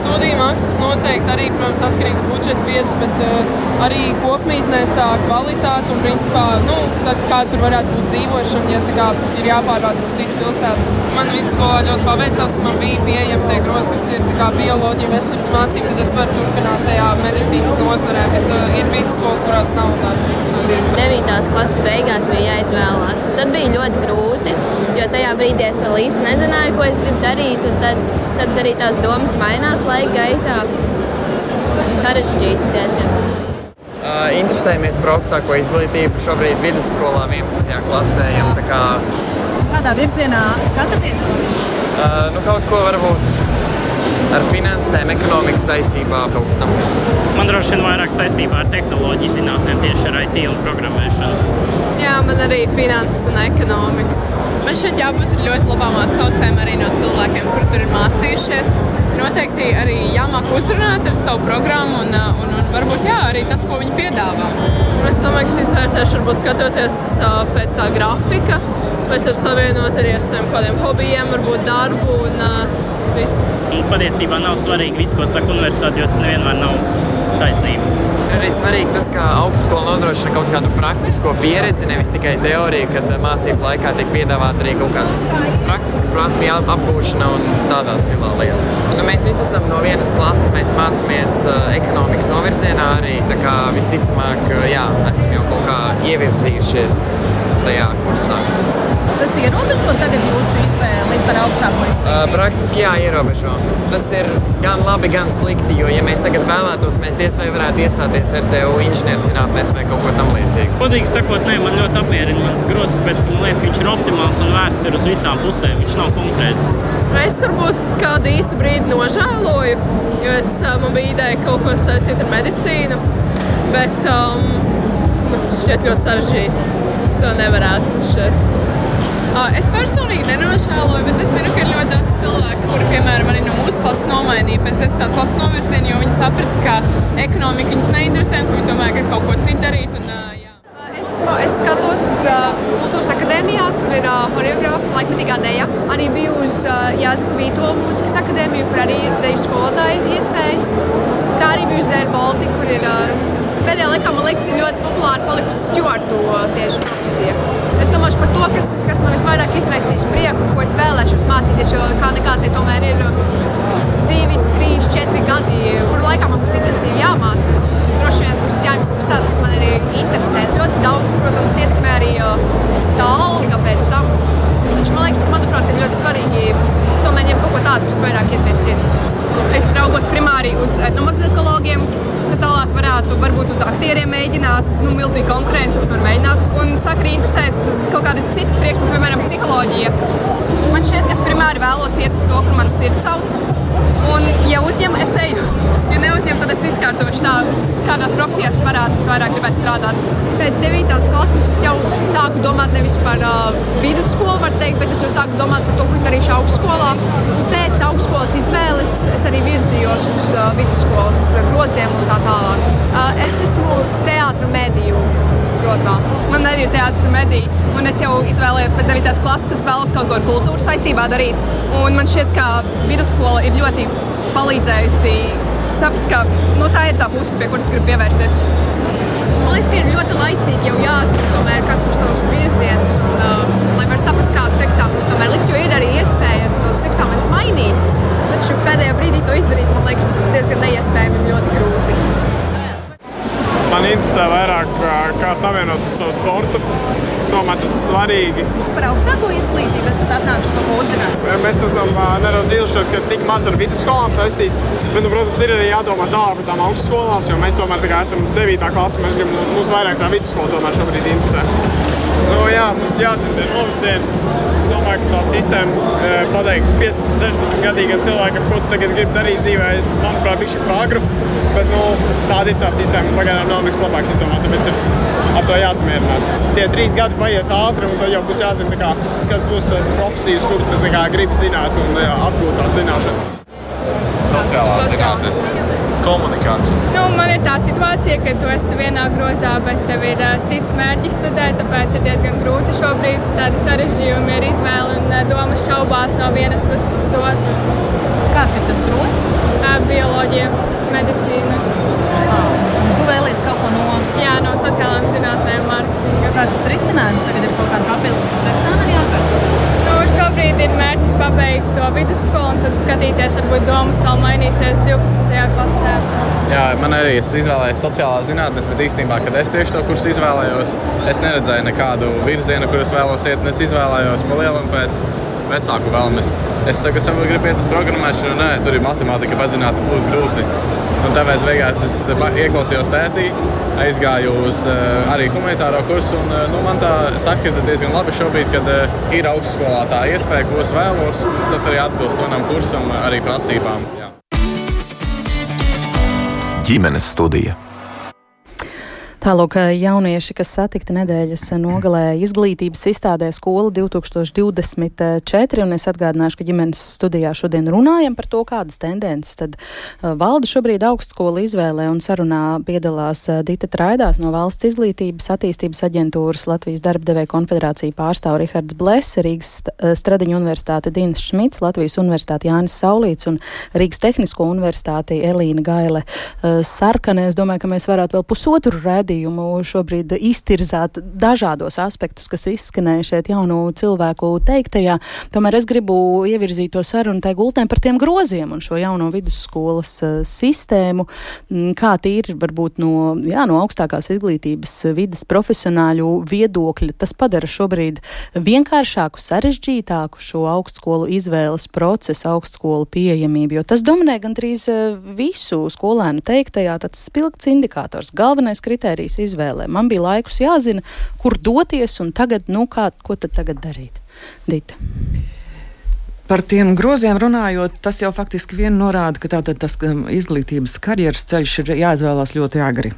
Studiju maksas noteikti arī, protams, atkarīgs no budžeta vietas, bet uh, arī kopmītnēs tā kvalitāte un, principā, nu, tad, kā tur varētu būt dzīvošana, ja kā, ir jāpārvāc uz citu pilsētu. Man vidusskolā ļoti paveicās, ka man bija pieejami tie grozi, kas ir bioloģija, veselības mācība. Tad es varu turpināt tajā medicīnas nozarē, bet uh, ir vidusskolas, kurās nav tāda. 9. klases beigās bija jāizvēlās. Tad bija ļoti grūti, jo tajā brīdī es vēl īsti nezināju, ko es gribu darīt. Tad, tad arī tās domas mainās laika gaitā. Sarežģīti diezgan. Uh, interesējamies par augstāko izglītību. Šobrīd vidusskolā 11. klasē. Kā, kādā virzienā skatāties? Uh, nu, kaut ko varbūt ar finansēm, ekonomiku saistībā kaut kas tam. Man droši vien vairāk saistībā ar tehnoloģiju zinātnēm, tieši ar IT un programmēšanu. Jā, man arī finanses un ekonomika. Man šeit jābūt ļoti labām atsaucēm arī no cilvēkiem, kuri tur ir mācījušies. Noteikti arī jāmāk uzrunāt ar savu programmu un, un, un varbūt jā, arī tas, ko viņi piedāvā. Es domāju, ka es izvērtēšu, varbūt skatoties uh, pēc tā grafika, vai es varu savienot arī ar saviem kādiem hobijiem, varbūt darbu un uh, visu. Patiesībā nav svarīgi viss, ko saka universitāte, jo tas nevienmēr nav taisnība. Arī svarīgi tas, ka augstskola nodrošina kaut kādu praktisko pieredzi, nevis tikai teoriju, kad mācību laikā tiek piedāvāta arī kaut kādas praktiska prasmju apgūšana un tādā stilā lietas. Nu, mēs visi esam no vienas klases, mēs mācāmies uh, ekonomikas novirzienā arī. Tā kā visticamāk, jā, esam jau kaut kā ievirzījušies tajā kursā. Tas ierobežo tagad jūsu izvēli par augstāko izglītību? Uh, praktiski jā, ierobežo. Tas ir gan labi, gan slikti, jo, ja mēs tagad vēlētos, mēs diez vai varētu iestāties RTU inženierzinātnēs vai kaut ko tam līdzīgu. Godīgi sakot, nē, man ļoti apmierina mans grozs, tāpēc, ka man liekas, ka viņš ir optimāls un vērsts ir uz visām pusēm. Viņš nav konkrēts. Es varbūt kādu īsu brīdi nožēloju, jo es, man bija ideja kaut ko saistīt ar medicīnu, bet um, tas man šķiet ļoti sarežģīti. Es to nevarētu šeit. Es personīgi nenožēloju, bet es zinu, ka ir ļoti daudz cilvēku, kuri, piemēram, arī no mūsu klases nomainīja pēc desmitās klases novirziena, jo viņi saprata, ka ekonomika viņus neinteresē ka viņi tomēr grib kaut ko citu darīt. Un, jā. es, es skatos uz uh, kultūras akadēmijā, tur ir uh, horeogrāfa, laikmetīgā dēļa. Arī biju uz uh, Jāzaka Vīto mūzikas akadēmiju, kur arī ir deju skolotāju iespējas. Kā arī biju uz Air Baltica, kur ir uh, pēdējā laikā, man liekas, ir ļoti populāra palikusi stūrtu tieši profesija. Es domāju par to, kas, kas man visvairāk izraisīs prieku, ko es vēlēšos mācīties, jo kā nekā tie tomēr ir divi, trīs, četri gadi, kur laikā man būs intensīvi jāmācās. Droši vien būs kas tāds, kas man arī interesē. Ļoti daudz, protams, ietekmē arī tā alga pēc tam. Taču man liekas, ka manuprāt, ir ļoti svarīgi tomēr ņemt kaut ko tādu, kas vairāk iet pie sirds. Es raugos primāri uz etnomuzikologiem, tad tālāk varētu varbūt uz aktieriem mēģināt, nu, milzīga konkurence, bet var mēģināt. Un sāk arī interesēt kaut kāda cita priekšmeta, piemēram, psiholoģija. Man šķiet, ka es primāri vēlos iet uz to, kur man sirds sauc. Un, ja uzņem, es eju. Ja neuzņem, tad es izkārtošu tā, kādās profesijās varētu visvairāk gribēt strādāt. Pēc 9. klases es jau sāku domāt nevis par uh, vidusskolu, teikt, bet es jau sāku domāt par to, ko es darīšu augstskolā. Un pēc augstskolas izvēles es arī virzījos uz uh, vidusskolas groziem un tā tālāk. Uh, es esmu teātris mediju. Grozā. Man arī ir teātris un mediji, un es jau izvēlējos pēc 9. klases, kas vēlos kaut ko ar kultūru saistībā darīt. Un man šķiet, ka vidusskola ir ļoti palīdzējusi saprast, ka nu, tā ir tā puse, pie kuras gribu pievērsties. Man liekas, ka ir ļoti laicīgi jau jāzina, tomēr, kas būs tavs virziens. Un, uh, lai var saprast, kādus eksāmenus tomēr likt, jo ir arī iespēja tos eksāmenus mainīt. Taču pēdējā brīdī to izdarīt, man liekas, tas diezgan neiespējami un ļoti grūti. Man interesē vairāk, kā savienot savu sportu. Tomēr tas ir svarīgi. Par augstāko izglītību esat atnākuši kaut ko uzzināt? Mēs esam nedaudz ilgušies, ka tik maz ar vidusskolām saistīts. Bet, nu, protams, ir arī jādomā tālāk par tām augstskolām, jo mēs tomēr esam 9. klasē. Mēs gribam, mums vairāk tā vidusskola tomēr šobrīd interesē. Nu, jā, mums jāzina tie novirzieni. Es ka tā sistēma e, pateiks 15, 16 gadīgam cilvēkam, ko tu tagad gribi darīt dzīvē. Es, manuprāt, viņš ir pāragru. Bet nu, tāda ir tā sistēma. Pagaidām nav nekas labāks izdomāt, tāpēc ir ar to jāsamierinās. Tie trīs gadi paies ātri, un tad jau būs jāzina, kā, kas būs profesijas, kur tu gribi zināt un apgūt tās zināšanas. Sociālā zinātnes komunikāciju? Nu, man ir tā situācija, ka tu esi vienā grozā, bet tev ir uh, cits mērķis studēt, tāpēc ir diezgan grūti šobrīd. Tādi sarežģījumi ir izvēle un uh, domas šaubās no vienas puses uz otru. Kāds ir tas grozs? Uh, bioloģija, medicīna. Oh. Tu vēlies kaut ko no? Jā, no sociālām zinātnēm, mārketinga. Kāds tas risinājums? Tagad ir kaut kāda papildus eksāmena jāpērk? Šobrīd ir mērķis pabeigt to vidusskolu un tad skatīties, varbūt domas vēl mainīsies 12. klasē. Jā, man arī es izvēlējos sociālās zinātnes, bet īstenībā, kad es tieši to kursu izvēlējos, es neredzēju nekādu virzienu, kur es vēlos iet. Es izvēlējos pa lielam pēc vecāku vēlmes. Es saku, es jau gribu iet uz programmēšanu, nē, tur ir matemātika, padzināta būs grūti. Un tāpēc beigās es ieklausījos tētī, aizgāju uz uh, arī humanitāro kursu. Un, uh, nu, man tā sakrita diezgan labi šobrīd, kad uh, ir augstskolā tā iespēja, ko es vēlos. Tas arī atbilst manam kursam, arī prasībām. Jā. Ģimenes studija. Tālāk, jaunieši, kas satikti nedēļas nogalē izglītības izstādē skola 2024, un es atgādināšu, ka ģimenes studijā šodien runājam par to, kādas tendences tad uh, valda šobrīd augstskola izvēlē, un sarunā piedalās uh, Dita Traidās no Valsts izglītības attīstības aģentūras Latvijas darbdevēja konfederācija pārstāv Rihards Bless, Rīgas uh, Stradiņu universitāte Dīns Šmits, Latvijas universitāte Jānis Saulīts un Rīgas Tehnisko universitāte Elīna Gaile Sarkane. Es domāju, ka mēs varētu vēl pusotru rēdu raidījumu šobrīd iztirzāt dažādos aspektus, kas izskanēja šeit jaunu cilvēku teiktajā. Tomēr es gribu ievirzīt to sarunu tai gultēm par tiem groziem un šo jauno vidusskolas uh, sistēmu, mm, kā tīri varbūt no, jā, no augstākās izglītības vidas profesionāļu viedokļa. Tas padara šobrīd vienkāršāku, sarežģītāku šo augstskolu izvēles procesu, augstskolu pieejamību, jo tas dominē gandrīz uh, visu skolēnu teiktajā. Tas spilgts indikators, galvenais kriterijs kritērijas izvēlē. Man bija laikus jāzina, kur doties un tagad, nu, kā, ko tad tagad darīt. Dita. Par tiem groziem runājot, tas jau faktiski vien norāda, ka tātad tas izglītības karjeras ceļš ir jāizvēlās ļoti agri.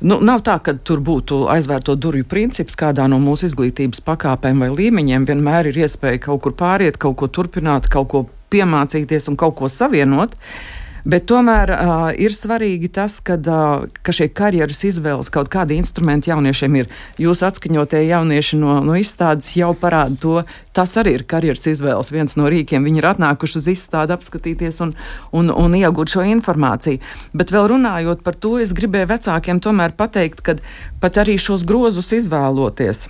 Nu, nav tā, ka tur būtu aizvērto durvju princips kādā no mūsu izglītības pakāpēm vai līmeņiem. Vienmēr ir iespēja kaut kur pāriet, kaut ko turpināt, kaut ko piemācīties un kaut ko savienot. Uh, Bet tomēr uh, ir svarīgi tas, kad, uh, ka šie karjeras izvēles kaut kādi instrumenti jauniešiem ir. Jūs atskaņotie jaunieši no, no izstādes jau parāda to. Tas arī ir karjeras izvēles viens no rīkiem. Viņi ir atnākuši uz izstādi apskatīties un, un, un iegūt šo informāciju. Bet vēl runājot par to, es gribēju vecākiem tomēr pateikt, ka pat arī šos grozus izvēloties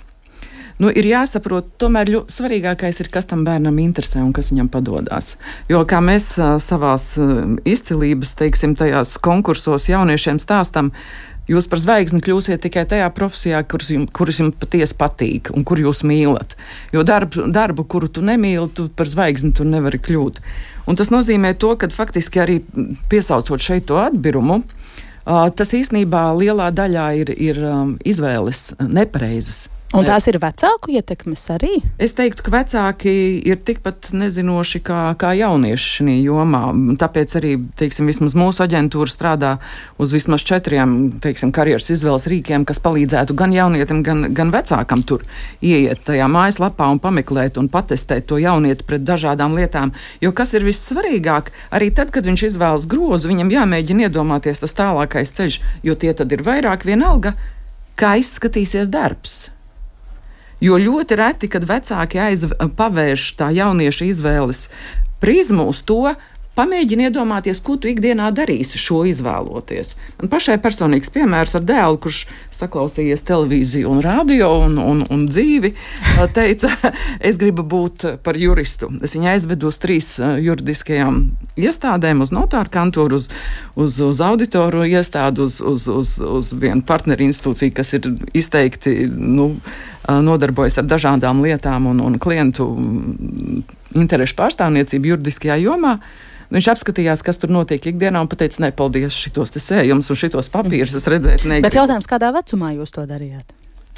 nu, ir jāsaprot, tomēr svarīgākais ir, kas tam bērnam interesē un kas viņam padodas. Jo kā mēs uh, izcilības, teiksim, tajās konkursos jauniešiem stāstam, Jūs par zvaigzni kļūsiet tikai tajā profesijā, kuras jums, kuras jums patiesi patīk un kur jūs mīlat. Jo darbu, darbu, kuru tu nemīli, tu par zvaigzni tu nevari kļūt. Un tas nozīmē to, ka faktiski arī piesaucot šeit to atbirumu, tas īstenībā lielā daļā ir, ir izvēles nepareizas. Un tās ir vecāku ietekmes arī? Es teiktu, ka vecāki ir tikpat nezinoši kā, kā jaunieši šajā jomā. Tāpēc arī teiksim, mūsu aģentūra strādā uz vismaz četriem teiksim, karjeras izvēles rīkiem, kas palīdzētu gan jaunietim, gan, gan vecākam tur ieiet tajā mājaslapā un pameklēt un patestēt to jaunieti pret dažādām lietām. Jo kas ir vissvarīgāk, arī tad, kad viņš izvēlas grozu, viņam jāmēģina iedomāties tas tālākais ceļš, jo tie tad ir vairāk vienalga, kā izskatīsies darbs. Jo ļoti reti, kad vecāki aizpavērš tā jaunieša izvēles prizmu uz to, Pamēģini iedomāties, ko tu ikdienā darīsi, šo izvēloties. Man pašai personīgs piemērs ar dēlu, kurš saklausījies televīziju un radio un, un, un dzīvi, teica, es gribu būt par juristu. Es viņu aizvedu uz trīs juridiskajām iestādēm, uz notāru kantūru, uz, uz, uz auditoru iestādi, uz, uz, uz, uz vienu partneru institūciju, kas ir izteikti nu, nodarbojas ar dažādām lietām un, un klientu interešu pārstāvniecību juridiskajā jomā. Viņš apskatījās, kas tur notiek ikdienā un teica, ne, paldies, šitos sējumus un šitos papīrus es redzēju. Negribu. Bet jautājums, kādā vecumā jūs to darījāt?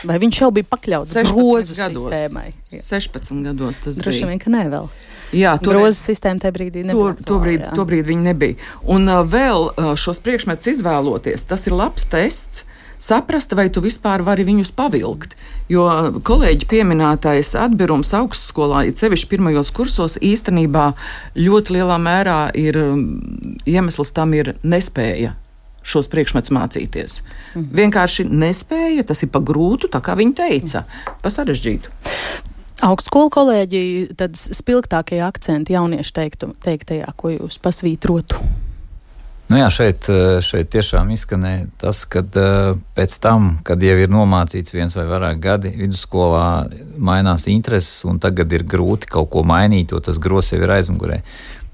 Vai viņš jau bija pakļauts grozu gados, sistēmai? Jā. 16 gados tas bija. Droši vien, ka ne vēl. Jā, grozu sistēma tajā brīdī nebija. To, to, brīd, to brīdi viņi nebija. Un uh, vēl uh, šos priekšmetus izvēloties, tas ir labs tests saprast, vai tu vispār vari viņus pavilkt. Jo kolēģi pieminētais atbirums augstskolā, it sevišķi pirmajos kursos, īstenībā ļoti lielā mērā ir mm, iemesls tam ir nespēja šos priekšmetus mācīties. Mhm. Vienkārši nespēja, tas ir pa grūtu, tā kā viņi teica, pa sarežģītu. Augstskolu kolēģi, tad spilgtākie akcenti jauniešu teiktu, teiktajā, ko jūs pasvītrotu? Nu jā, šeit, eh, šeit tiešām izskanēja tas, ka eh, pēc tam, kad jau ir nomācīts viens vai vairāk gadi vidusskolā, mainās intereses, un tagad ir grūti kaut ko mainīt, jo tas gros jau ir aizmugurē.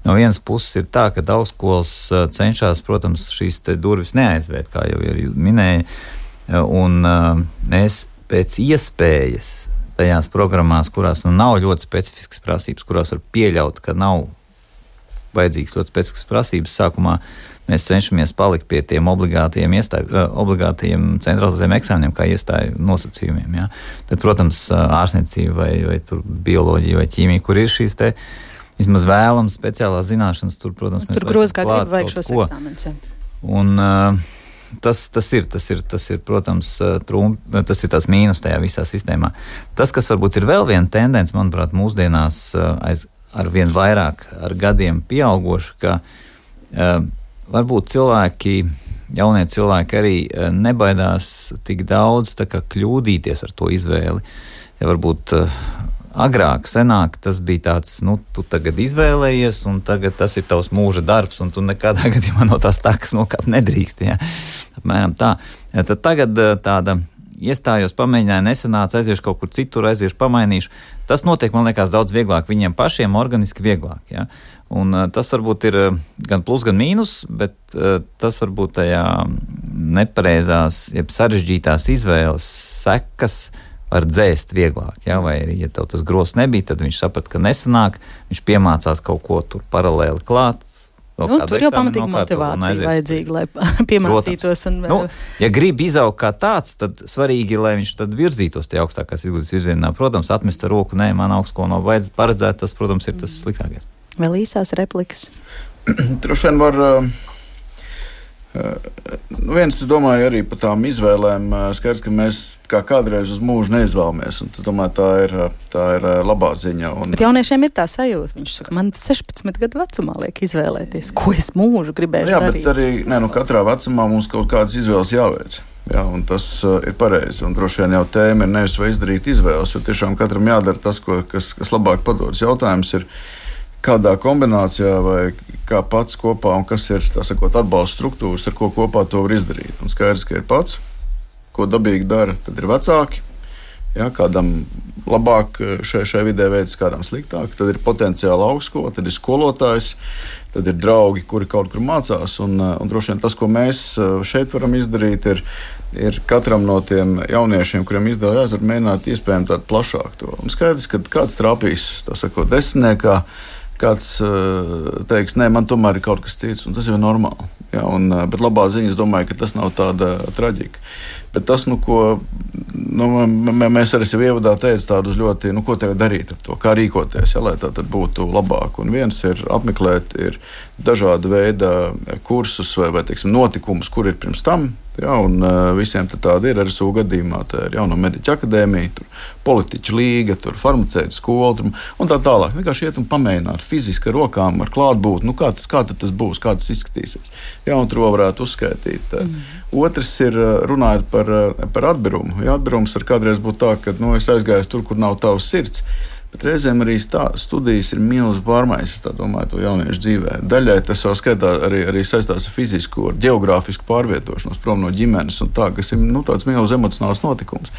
No vienas puses ir tā, ka augstskolas eh, cenšas, protams, šīs durvis neaizvērt, kā jau minēja, un mēs pēc iespējas tajās programmās, kurās nu, nav ļoti specifiskas prasības, kurās var pieļaut, ka nav vajadzīgas ļoti specifiskas prasības sākumā, mēs cenšamies palikt pie tiem obligātiem, iestāju, obligātiem centralizētiem eksāmeniem, kā iestāju nosacījumiem. Ja. Tad, protams, ārstniecība vai, vai bioloģija vai ķīmija, kur ir šīs vismaz vēlams speciālās zināšanas, tur, protams, tur grozā kā gribi vajag šos eksāmenus. Un, uh, Tas, tas, ir, tas, ir, tas ir, protams, trūm, tas ir tas mīnus tajā visā sistēmā. Tas, kas varbūt ir vēl viena tendence, manuprāt, mūsdienās aiz, ar vien vairāk ar gadiem pieauguša, ka uh, varbūt cilvēki, jaunie cilvēki arī uh, nebaidās tik daudz kļūdīties ar to izvēli. Ja varbūt uh, agrāk, senāk tas bija tāds, nu, tu tagad izvēlējies, un tagad tas ir tavs mūža darbs, un tu nekādā gadījumā no tās takas nokāpt nedrīkst. Ja? Apmēram tā. Ja, tad tagad eh, tāda iestājos, pamēģināju, nesanāca, aiziešu kaut kur citur, aiziešu, pamainīšu. Tas notiek, man liekas, daudz vieglāk viņiem pašiem, organiski vieglāk. Ja? Un, uh, tas varbūt ir uh, gan plus, gan mīnus, bet uh, tas varbūt tajā nepareizās, jeb sarežģītās izvēles sekas var dzēst vieglāk. Ja? Vai arī, ja tev tas grozs nebija, tad viņš saprata, ka nesanāk, viņš piemācās kaut ko tur paralēli klāt. Nu, tur jau pamatīgi motivācija vajadzīga, lai piemācītos. Un, nu, ja grib izaugt kā tāds, tad svarīgi, lai viņš tad virzītos tajā augstākās izglītības virzienā. Protams, atmest ar roku, nē, man augstskola nav vajadz paredzēt, tas, protams, ir tas sliktākais. Vēl īsās replikas. Droši vien var. Uh Nu, viens, es domāju, arī par tām izvēlēm. Skaidrs, ka mēs kā kādreiz uz mūžu neizvēlamies. Es domāju, tā ir, tā ir labā ziņa. Un... Bet jauniešiem ir tā sajūta. Viņš saka, man 16 gadu vecumā liek izvēlēties, ko es mūžu gribēju jā, darīt. Bet arī ne, nu, katrā vecumā mums kaut kādas izvēles jāveic. Jā, tas ir pareizi. Un droši vien jau tēma ir nevis vai izdarīt izvēles, jo tiešām katram jādara tas, ko, kas, kas labāk padodas. Jautājums ir, kādā kombinācijā vai kā pats kopā un kas ir sakot, atbalsta struktūras, ar ko kopā to var izdarīt. Un skaidrs, ka ir pats, ko dabīgi dara, tad ir vecāki. Ja, kādam labāk šai, šai vidē veids, kādam sliktāk, tad ir potenciāli augstskola, tad ir skolotājs, tad ir draugi, kuri kaut kur mācās. Un, un droši vien tas, ko mēs šeit varam izdarīt, ir, ir katram no tiem jauniešiem, kuriem izdevās, mēģināt iespējami tādu plašāku to. Un skaidrs, ka kāds trāpīs, tā sakot, desmitniekā kāds uh, teiks, nē, man tomēr ir kaut kas cits, un tas jau ir normāli. Ja, un, uh, bet labā ziņa, es domāju, ka tas nav tāda traģika. Bet tas, nu, ko nu, mēs arī jau ievadā teicām, tādus ļoti, nu, ko darīt ar to, kā rīkoties, ja, lai tā būtu labāk. Un viens ir apmeklēt ir dažāda veida kursus vai, vai teiksim, notikumus, kur ir pirms tam Ja, un, uh, visiem tāda ir arī sūga gadījumā. Tā ir jauna mediķa akadēmija, politiķu līga, farmaceita skola tur, un tā tālāk. Vienkārši iet un pamēģināt fiziski ar rokām, ar klātbūtni, nu, kā, tas, kā tas būs, kā tas izskatīsies. Ja, un tur varētu uzskaitīt. Mm. Otrs ir runājot par, par atbirumu. Ja, atbirums var kādreiz būt tā, ka nu, es aizgāju tur, kur nav tavs sirds. Bet reizēm arī tā, studijas ir milzīgas pārmaiņas, es domāju, to jauniešu dzīvē. Daļai tas jau skaitā arī, arī saistās ar fizisku, ar geogrāfisku pārvietošanos prom no ģimenes, tā, kas ir nu, tāds milzīgs emocionāls notikums.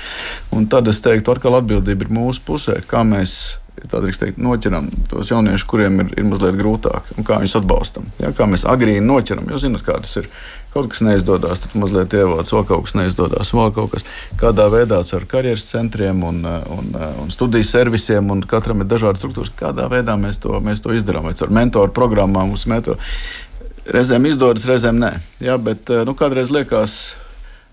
Un tad es teiktu, atkal atbildība ir mūsu pusē, kā mēs teikt, noķeram tos jauniešus, kuriem ir, ir mazliet grūtāk, un kā viņus atbalstam. Ja, kā mēs agrīni noķeram, jo zinat, kā tas ir. Kaut kas neizdodas, tad mazliet ievāc, vēl kaut kas neizdodas, vēl kaut kas. Kādā veidā ar karjeras centriem un, un, un studiju servisiem, un katram ir dažādas struktūras, kādā veidā mēs to, mēs to izdarām. Vai ar mentoru programmām, mums mentoru. Reizēm izdodas, reizēm nē. Ja, bet nu, kādreiz liekas,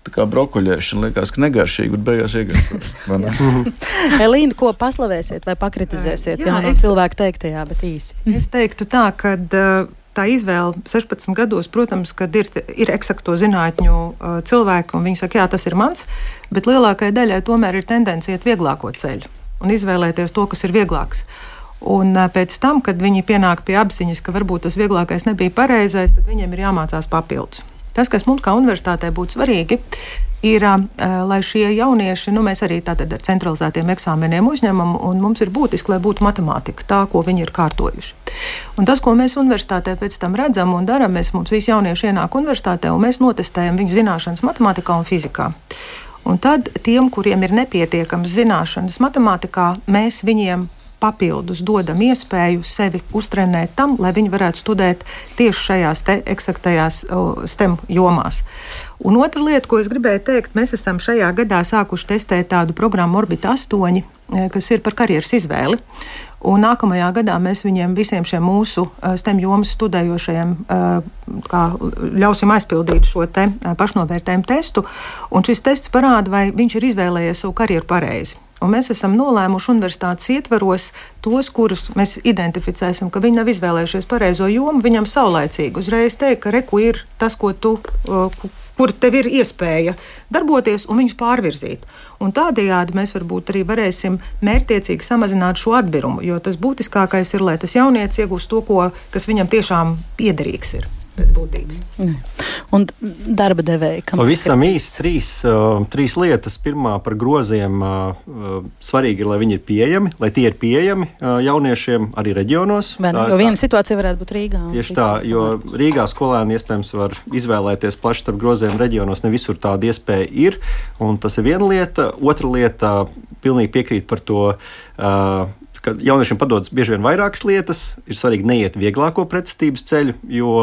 tā kā brokoļiešana liekas, ka negaršīgi, bet beigās iegādājas. Elīna, ko paslavēsiet vai pakritizēsiet? Jā, jā no es, cilvēku teiktajā, bet īsi. Es teiktu tā, ka tā izvēle 16 gados, protams, kad ir, ir eksakto zinātņu cilvēki, un viņi saka, jā, tas ir mans, bet lielākajai daļai tomēr ir tendence iet vieglāko ceļu un izvēlēties to, kas ir vieglāks. Un pēc tam, kad viņi pienāk pie apziņas, ka varbūt tas vieglākais nebija pareizais, tad viņiem ir jāmācās papildus. Tas, kas mums kā universitātei būtu svarīgi, ir, lai šie jaunieši, nu, mēs arī tātad ar centralizētiem eksāmeniem uzņemam, un mums ir būtiski, lai būtu matemātika, tā, ko viņi ir kārtojuši. Un tas, ko mēs universitātē pēc tam redzam un darām, mēs mums visi jaunieši ienāk universitātē, un mēs notestējam viņu zināšanas matemātikā un fizikā. Un tad tiem, kuriem ir nepietiekamas zināšanas matemātikā, mēs viņiem papildus dodam iespēju sevi uztrenēt tam, lai viņi varētu studēt tieši šajās eksaktajās STEM jomās. Un otra lieta, ko es gribēju teikt, mēs esam šajā gadā sākuši testēt tādu programmu Orbit 8 kas ir par karjeras izvēli. Un nākamajā gadā mēs viņiem visiem šiem mūsu STEM jomas studējošajiem kā, ļausim aizpildīt šo te pašnovērtējumu testu. Un šis tests parāda, vai viņš ir izvēlējies savu karjeru pareizi. Un mēs esam nolēmuši universitātes ietvaros tos, kurus mēs identificēsim, ka viņi nav izvēlējušies pareizo jomu, viņam saulēcīgi uzreiz teikt, ka reku ir tas, ko tu, kur tev ir iespēja darboties un viņus pārvirzīt. Un tādējādi mēs varbūt arī varēsim mērķiecīgi samazināt šo atbirumu, jo tas būtiskākais ir, lai tas jaunietis iegūst to, ko, kas viņam tiešām piederīgs ir pēc būtības. Ne. Un darba devēja. Pavisam īsi trīs, uh, trīs lietas. Pirmā par groziem. Uh, svarīgi ir, lai viņi ir pieejami, lai tie ir pieejami uh, jauniešiem arī reģionos. Vai, tā, jo viena situācija varētu būt Rīgā. Tieši tā, jo Rīgā skolēni iespējams var izvēlēties plaši starp groziem reģionos. Ne visur tāda iespēja ir. Tas ir viena lieta. Otra lieta, pilnīgi piekrīt par to. Uh, ka jauniešiem padodas bieži vien vairākas lietas. Ir svarīgi neiet vieglāko pretestības ceļu, jo,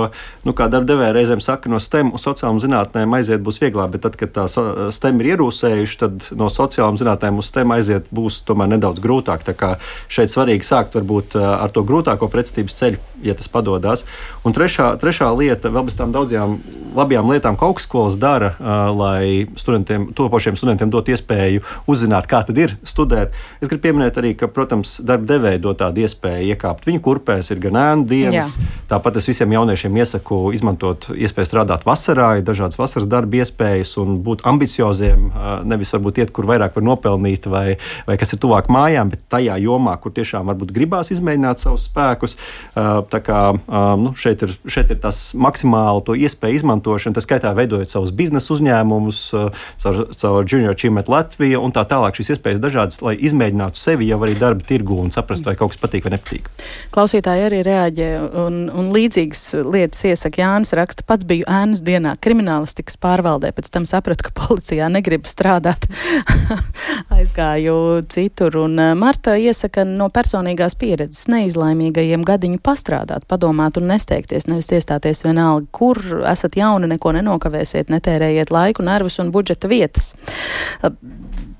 nu, kā darba devēja reizēm saka, no STEM uz sociālām zinātnēm aiziet būs vieglāk, bet tad, kad tā STEM ir ierūsējuši, tad no sociālām zinātnēm uz STEM aiziet būs tomēr nedaudz grūtāk. Tā kā šeit svarīgi sākt varbūt ar to grūtāko pretestības ceļu, ja tas padodas. Un trešā, trešā lieta, vēl bez tām daudzajām labajām lietām, ko augstskolas dara, lai studentiem, topošiem studentiem dot iespēju uzzināt, kā tad ir studēt. Es gribu pieminēt arī, ka, protams, darba devēja dod tādu iespēju iekāpt viņu kurpēs, ir gan ēnu dienas. Jā. Tāpat es visiem jauniešiem iesaku izmantot iespēju strādāt vasarā, ir dažādas vasaras darba iespējas un būt ambicioziem. Nevis varbūt iet, kur vairāk var nopelnīt, vai, vai kas ir tuvāk mājām, bet tajā jomā, kur tiešām varbūt gribās izmēģināt savus spēkus. Tā kā nu, šeit, ir, šeit ir tas maksimāli to iespēju izmantošana, tas skaitā veidojot savus biznesa uzņēmumus, caur, caur Junior Chimet Latviju un tā tālāk. Šīs iespējas dažādas, lai izmēģinātu sevi jau arī darba tirgu un saprast, vai kaut kas patīk vai nepatīk. Klausītāji arī reaģē, un, un līdzīgas lietas iesaka Jānis raksta, pats biju ēnas dienā kriminālistikas pārvaldē, pēc tam sapratu, ka policijā negribu strādāt. Aizgāju citur, un eh, Marta iesaka no personīgās pieredzes neizlaimīgajiem gadiņu pastrādāt, padomāt un nesteigties, nevis iestāties vienalga, kur esat jauni, neko nenokavēsiet, netērējiet laiku, nervus un budžeta vietas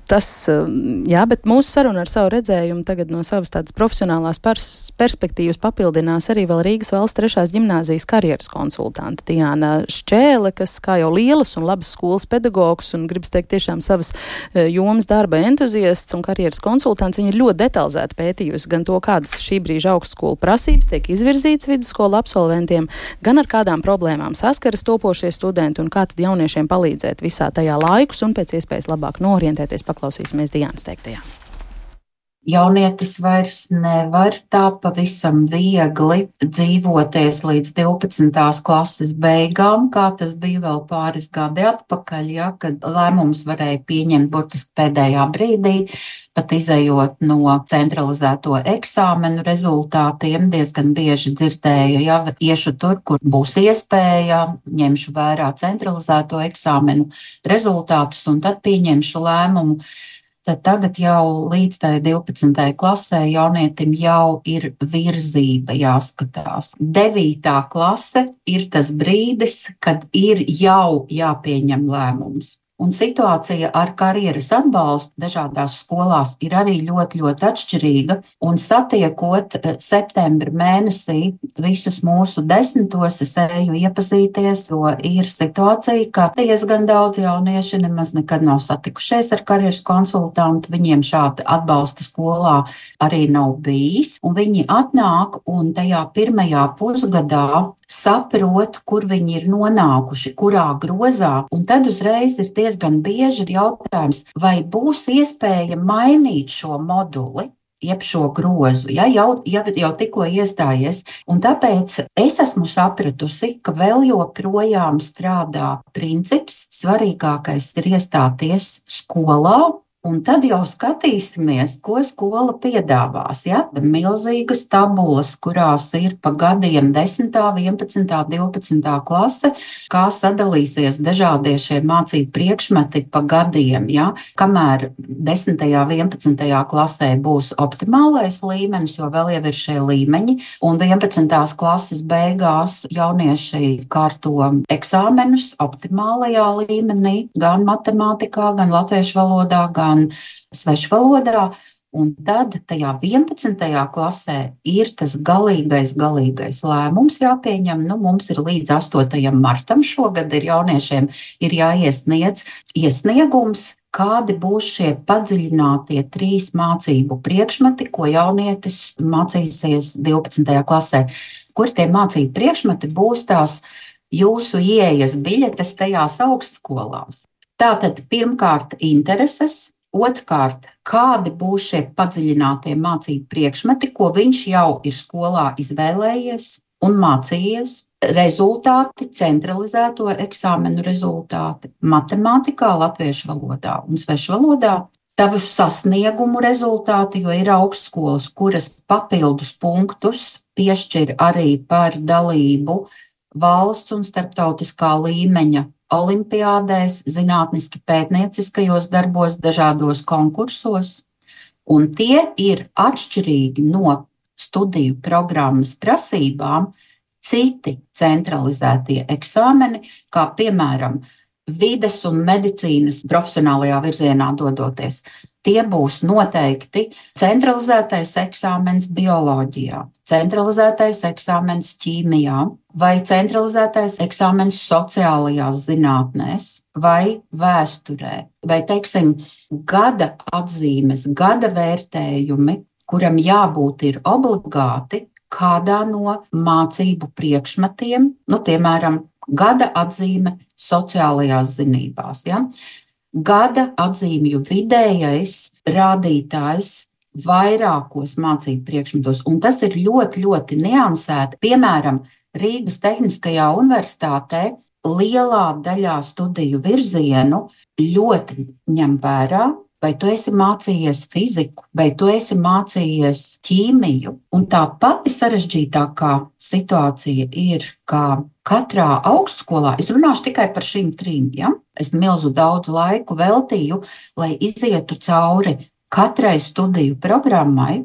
tas, um, jā, bet mūsu saruna ar savu redzējumu tagad no savas tādas profesionālās pers perspektīvas papildinās arī vēl Rīgas valsts trešās ģimnāzijas karjeras konsultante Diana Šķēle, kas kā jau lielas un labas skolas pedagogs un gribas teikt tiešām savas uh, jomas darba entuziasts un karjeras konsultants, viņa ir ļoti detalizēti pētījusi gan to, kādas šī brīža augstskolu prasības tiek izvirzītas vidusskolu absolventiem, gan ar kādām problēmām saskaras topošie studenti un kā tad jauniešiem palīdzēt visā tajā laikus un pēc iespējas labāk norientēties paklausīsimies Dienas teiktajā. Jaunietis vairs nevar tā pavisam viegli dzīvoties līdz 12. klases beigām, kā tas bija vēl pāris gadi atpakaļ, ja, kad lēmums varēja pieņemt burtiski pēdējā brīdī, pat izējot no centralizēto eksāmenu rezultātiem. Diezgan bieži dzirdēju, ja iešu tur, kur būs iespēja, ņemšu vērā centralizēto eksāmenu rezultātus un tad pieņemšu lēmumu tad tagad jau līdz tai 12. klasē jaunietim jau ir virzība jāskatās. 9. klase ir tas brīdis, kad ir jau jāpieņem lēmums. Un situācija ar karjeras atbalstu dažādās skolās ir arī ļoti, ļoti atšķirīga. Un satiekot eh, septembra mēnesī visus mūsu desmitos, es eju iepazīties, jo ir situācija, ka diezgan daudz jaunieši nemaz nekad nav satikušies ar karjeras konsultantu. Viņiem šāda atbalsta skolā arī nav bijis. Un viņi atnāk un tajā pirmajā pusgadā saprot, kur viņi ir nonākuši, kurā grozā, un tad uzreiz ir diezgan bieži jautājums, vai būs iespēja mainīt šo moduli jeb šo grozu, ja jau, jau, jau tikko iestājies. Un tāpēc es esmu sapratusi, ka vēl joprojām strādā princips, svarīgākais ir iestāties skolā, Un tad jau skatīsimies, ko skola piedāvās. Ja? Milzīgas tabulas, kurās ir pa gadiem 10, 11, 12 klase, kā sadalīsies dažādie šie mācību priekšmeti pa gadiem. Ja? Kamēr 10, 11 klasē būs optimālais līmenis, jo vēl jau ir šie līmeņi, un 11. klases beigās jaunieši kārto eksāmenus optimālajā līmenī, gan matemātikā, gan latviešu valodā, gan gan svešvalodā. Un tad tajā 11. klasē ir tas galīgais, galīgais lēmums jāpieņem. Nu, mums ir līdz 8. martam šogad ir jauniešiem ir jāiesniedz iesniegums, kādi būs šie padziļinātie trīs mācību priekšmeti, ko jaunietis mācīsies 12. klasē. Kur tie mācību priekšmeti būs tās jūsu ieejas biļetes tajās augstskolās? Tātad pirmkārt intereses, Otrkārt, kādi būs šie padziļinātie mācību priekšmeti, ko viņš jau ir skolā izvēlējies un mācījies? Rezultāti, centralizēto eksāmenu rezultāti matemātikā, latviešu valodā un svešu valodā, tavu sasniegumu rezultāti, jo ir augstskolas, kuras papildus punktus piešķir arī par dalību valsts un starptautiskā līmeņa olimpiādēs, zinātniski pētnieciskajos darbos, dažādos konkursos, un tie ir atšķirīgi no studiju programmas prasībām, citi centralizētie eksāmeni, kā piemēram vides un medicīnas profesionālajā virzienā dodoties. Tie būs noteikti centralizētais eksāmens bioloģijā, centralizētais eksāmens ķīmijā, vai centralizētais eksāmens sociālajās zinātnēs, vai vēsturē, vai, teiksim, gada atzīmes, gada vērtējumi, kuram jābūt ir obligāti kādā no mācību priekšmetiem, nu, piemēram, gada atzīme sociālajās zinībās. Ja? Gada atzīmju vidējais rādītājs vairākos mācību priekšmetos, un tas ir ļoti, ļoti niansēti. Piemēram, Rīgas Tehniskajā universitātē lielā daļā studiju virzienu ļoti ņem vērā vai tu esi mācījies fiziku, vai tu esi mācījies ķīmiju. Un tā pati sarežģītākā situācija ir, ka katrā augstskolā, es runāšu tikai par šīm trim, ja? es milzu daudz laiku veltīju, lai izietu cauri katrai studiju programmai,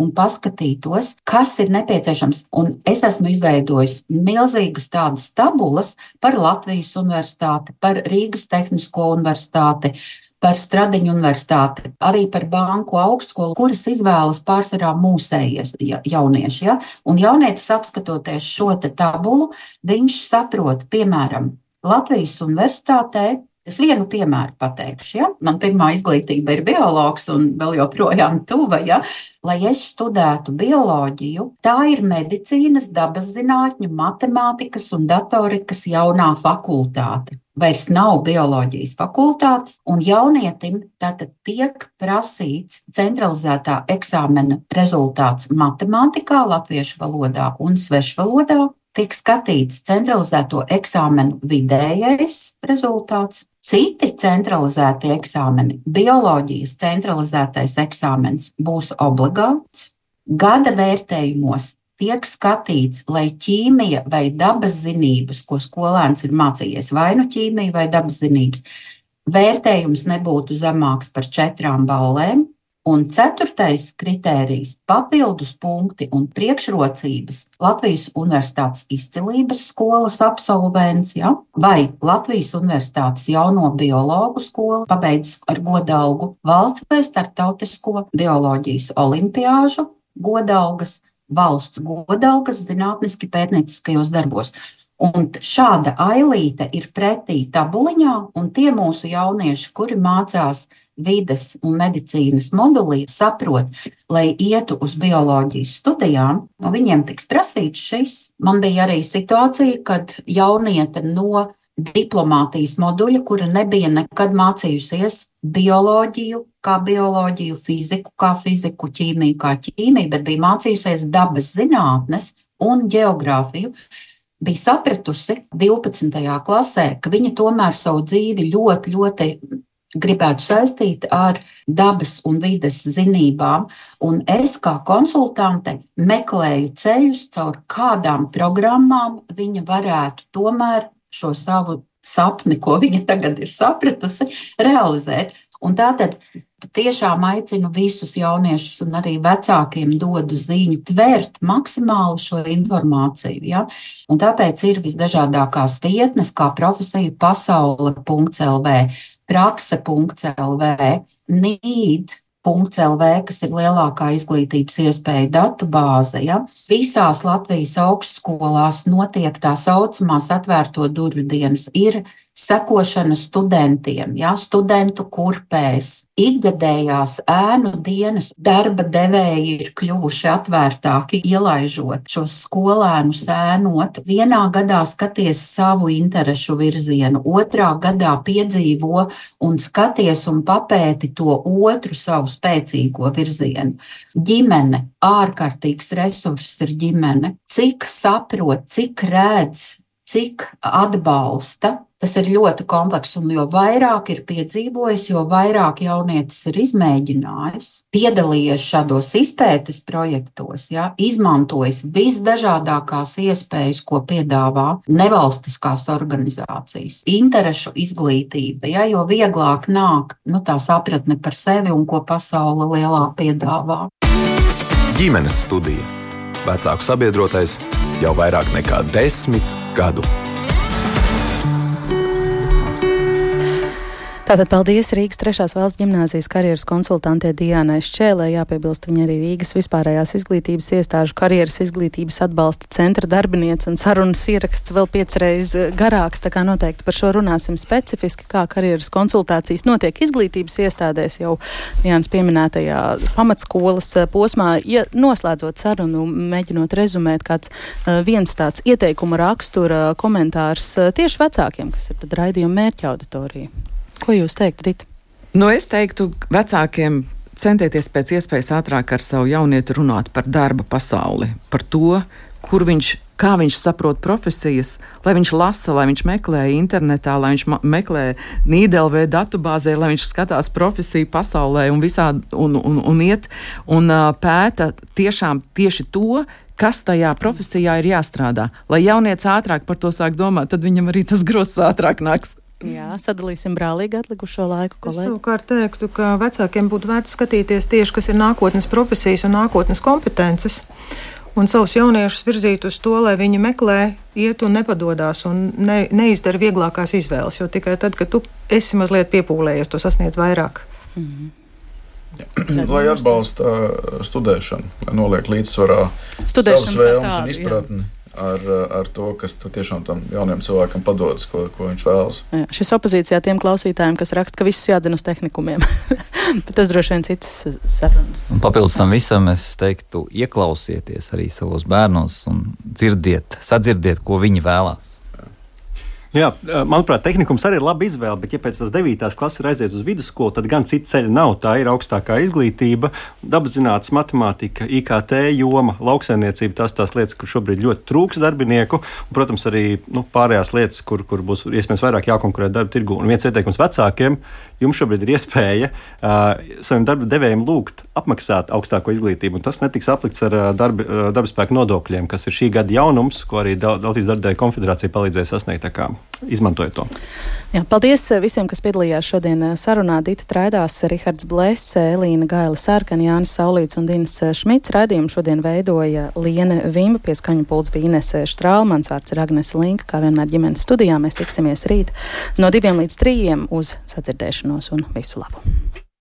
un paskatītos, kas ir nepieciešams. Un es esmu izveidojis milzīgas tādas tabulas par Latvijas universitāti, par Rīgas Tehnisko universitāti, par Stradiņu universitāti, arī par banku augstskolu, kuras izvēlas pārsvarā mūsējies jaunieši. Ja? Un jaunietis apskatoties šo tabulu, viņš saprot, piemēram, Latvijas universitātē Es vienu piemēru pateikšu. Ja? Man pirmā izglītība ir biologs, un vēl joprojām tuva. Ja? Lai es studētu bioloģiju, tā ir medicīnas, dabas zinātņu, matemātikas un datorikas jaunā fakultāte. Vairs nav bioloģijas fakultātes, un jaunietim tātad tiek prasīts centralizētā eksāmena rezultāts matemātikā, latviešu valodā un svešu valodā, tiek skatīts centralizēto eksāmenu vidējais rezultāts, Citi centralizēti eksāmeni, bioloģijas centralizētais eksāmens būs obligāts. Gada vērtējumos tiek skatīts, lai ķīmija vai dabas zinības, ko skolēns ir mācījies, vai nu ķīmija vai dabas zinības, vērtējums nebūtu zemāks par četrām balēm, Un ceturtais kritērijs - papildus punkti un priekšrocības Latvijas Universitātes izcilības skolas absolvents, ja? vai Latvijas Universitātes jauno biologu skolu, pabeidzis ar godalgu valsts vai starptautisko bioloģijas olimpiāžu godalgas, valsts godalgas zinātniski pētnieciskajos darbos. Un šāda ailīte ir pretī tabuliņā, un tie mūsu jaunieši, kuri mācās vides un medicīnas modulī saprot, lai ietu uz bioloģijas studijām, no viņiem tiks prasīts šis. Man bija arī situācija, kad jauniete no diplomātijas moduļa, kura nebija nekad mācījusies bioloģiju, kā bioloģiju, fiziku, kā fiziku, ķīmiju, kā ķīmiju, bet bija mācījusies dabas zinātnes un geogrāfiju bija sapratusi 12. klasē, ka viņa tomēr savu dzīvi ļoti, ļoti gribētu saistīt ar dabas un vides zinībām. Un es kā konsultante meklēju ceļus, caur kādām programmām viņa varētu tomēr šo savu sapni, ko viņa tagad ir sapratusi, realizēt. Un tātad tiešām aicinu visus jauniešus un arī vecākiem dodu ziņu, tvērt maksimāli šo informāciju. Ja? Un tāpēc ir visdažādākās vietnes, kā profesija pasaule.lv prakse.lv, nīd LV, kas ir lielākā izglītības iespēja datu bāze. Ja? Visās Latvijas augstskolās notiek tā saucamās atvērto durvju dienas. Ir sekošana studentiem, ja, studentu kurpēs, ikgadējās ēnu dienas darba devēji ir kļuvuši atvērtāki, ielaižot šos skolēnus ēnot. Vienā gadā skaties savu interešu virzienu, otrā gadā piedzīvo un skaties un papēti to otru savu spēcīgo virzienu. Ģimene, ārkārtīgs resurss ir ģimene. Cik saprot, cik redz, cik atbalsta, Tas ir ļoti komplekss, un jo vairāk ir piedzīvojis, jo vairāk jaunietis ir izmēģinājis, piedalījies šādos izpētes projektos, ja, izmantojis visdažādākās iespējas, ko piedāvā nevalstiskās organizācijas, interešu izglītība, ja, jo vieglāk nāk nu, tā sapratne par sevi un ko pasaule lielā piedāvā. Ģimenes studija - vecāku sabiedrotais jau vairāk nekā desmit gadu. Tātad paldies Rīgas 3. valsts gimnāzijas karjeras konsultantē Diānai Šķēlē, jāpiebilst viņa arī Rīgas vispārējās izglītības iestāžu karjeras izglītības atbalsta centra darbiniece un sarunas ieraksts vēl piecreiz garāks, tā kā noteikti par šo runāsim specifiski, kā karjeras konsultācijas notiek izglītības iestādēs jau Jānis pieminētajā pamatskolas posmā. Ja noslēdzot sarunu, mēģinot rezumēt kāds viens tāds ieteikuma rakstura komentārs tieši vecākiem, kas ir tad raidījuma mērķa auditorija. Ko jūs teiktu, Dita? Nu, es teiktu, vecākiem centieties pēc iespējas ātrāk ar savu jaunieti runāt par darba pasauli, par to, kur viņš kā viņš saprot profesijas, lai viņš lasa, lai viņš meklē internetā, lai viņš meklē Nīdelvē datubāzē, lai viņš skatās profesiju pasaulē un visādi un, un, un iet un pēta tiešām tieši to, kas tajā profesijā ir jāstrādā. Lai jaunieci ātrāk par to sāk domāt, tad viņam arī tas grozs ātrāk nāks. Jā, sadalīsim brālīgi atlikušo laiku. Kolēģi. Es savukārt teiktu, ka vecākiem būtu vērts skatīties tieši, kas ir nākotnes profesijas un nākotnes kompetences. Un savus jauniešus virzīt uz to, lai viņi meklē, iet un nepadodas un ne, neizdara vieglākās izvēles. Jo tikai tad, kad tu esi mazliet piepūlējies, tu sasniedz vairāk. Mm -hmm. Lai atbalsta uh, studēšanu, lai noliek līdzsvarā savas vēlmes un izpratni. Jā ar, ar to, kas tiešām tam jaunam cilvēkam padodas, ko, ko viņš vēlas. Jā, šis opozīcijā tiem klausītājiem, kas raksta, ka visus jādzen uz tehnikumiem, bet tas droši vien citas sarunas. Un papildus tam visam es teiktu, ieklausieties arī savos bērnos un dzirdiet, sadzirdiet, ko viņi vēlās. Jā, manuprāt, tehnikums arī ir laba izvēle, bet, ja pēc tam 9. klases ir aiziet uz vidusskolu, tad gan cita ceļa nav. Tā ir augstākā izglītība, dabaszinātnes, matemātika, IKT joma, lauksaimniecība. Tās tās lietas, kur šobrīd ļoti trūks darbinieku, un, protams, arī nu, pārējās lietas, kur, kur būs iespējams vairāk jākonkurē darba tirgu. Un viens ieteikums vecākiem jums šobrīd ir iespēja uh, saviem darba devējiem lūgt apmaksāt augstāko izglītību, un tas netiks aplikts ar darba, darba spēku nodokļiem, kas ir šī gada jaunums, ko arī Latvijas Darba konfederācija palīdzēja sasniegt. Izmantojiet to. Jā, paldies visiem, kas piedalījās šodien sarunā. Dita Traidās, Rihards Blēss, Elīna Gaila Sārkana, Jānis Saulīts un Dins Šmits. Raidījumu šodien veidoja Liene Vimba, pie skaņu pults bija Inese Štrāla, mans vārds ir Agnes Linka, kā vienmēr ģimenes studijā. Mēs tiksimies rīt no diviem līdz trījiem uz sadzirdēšanos un visu labu!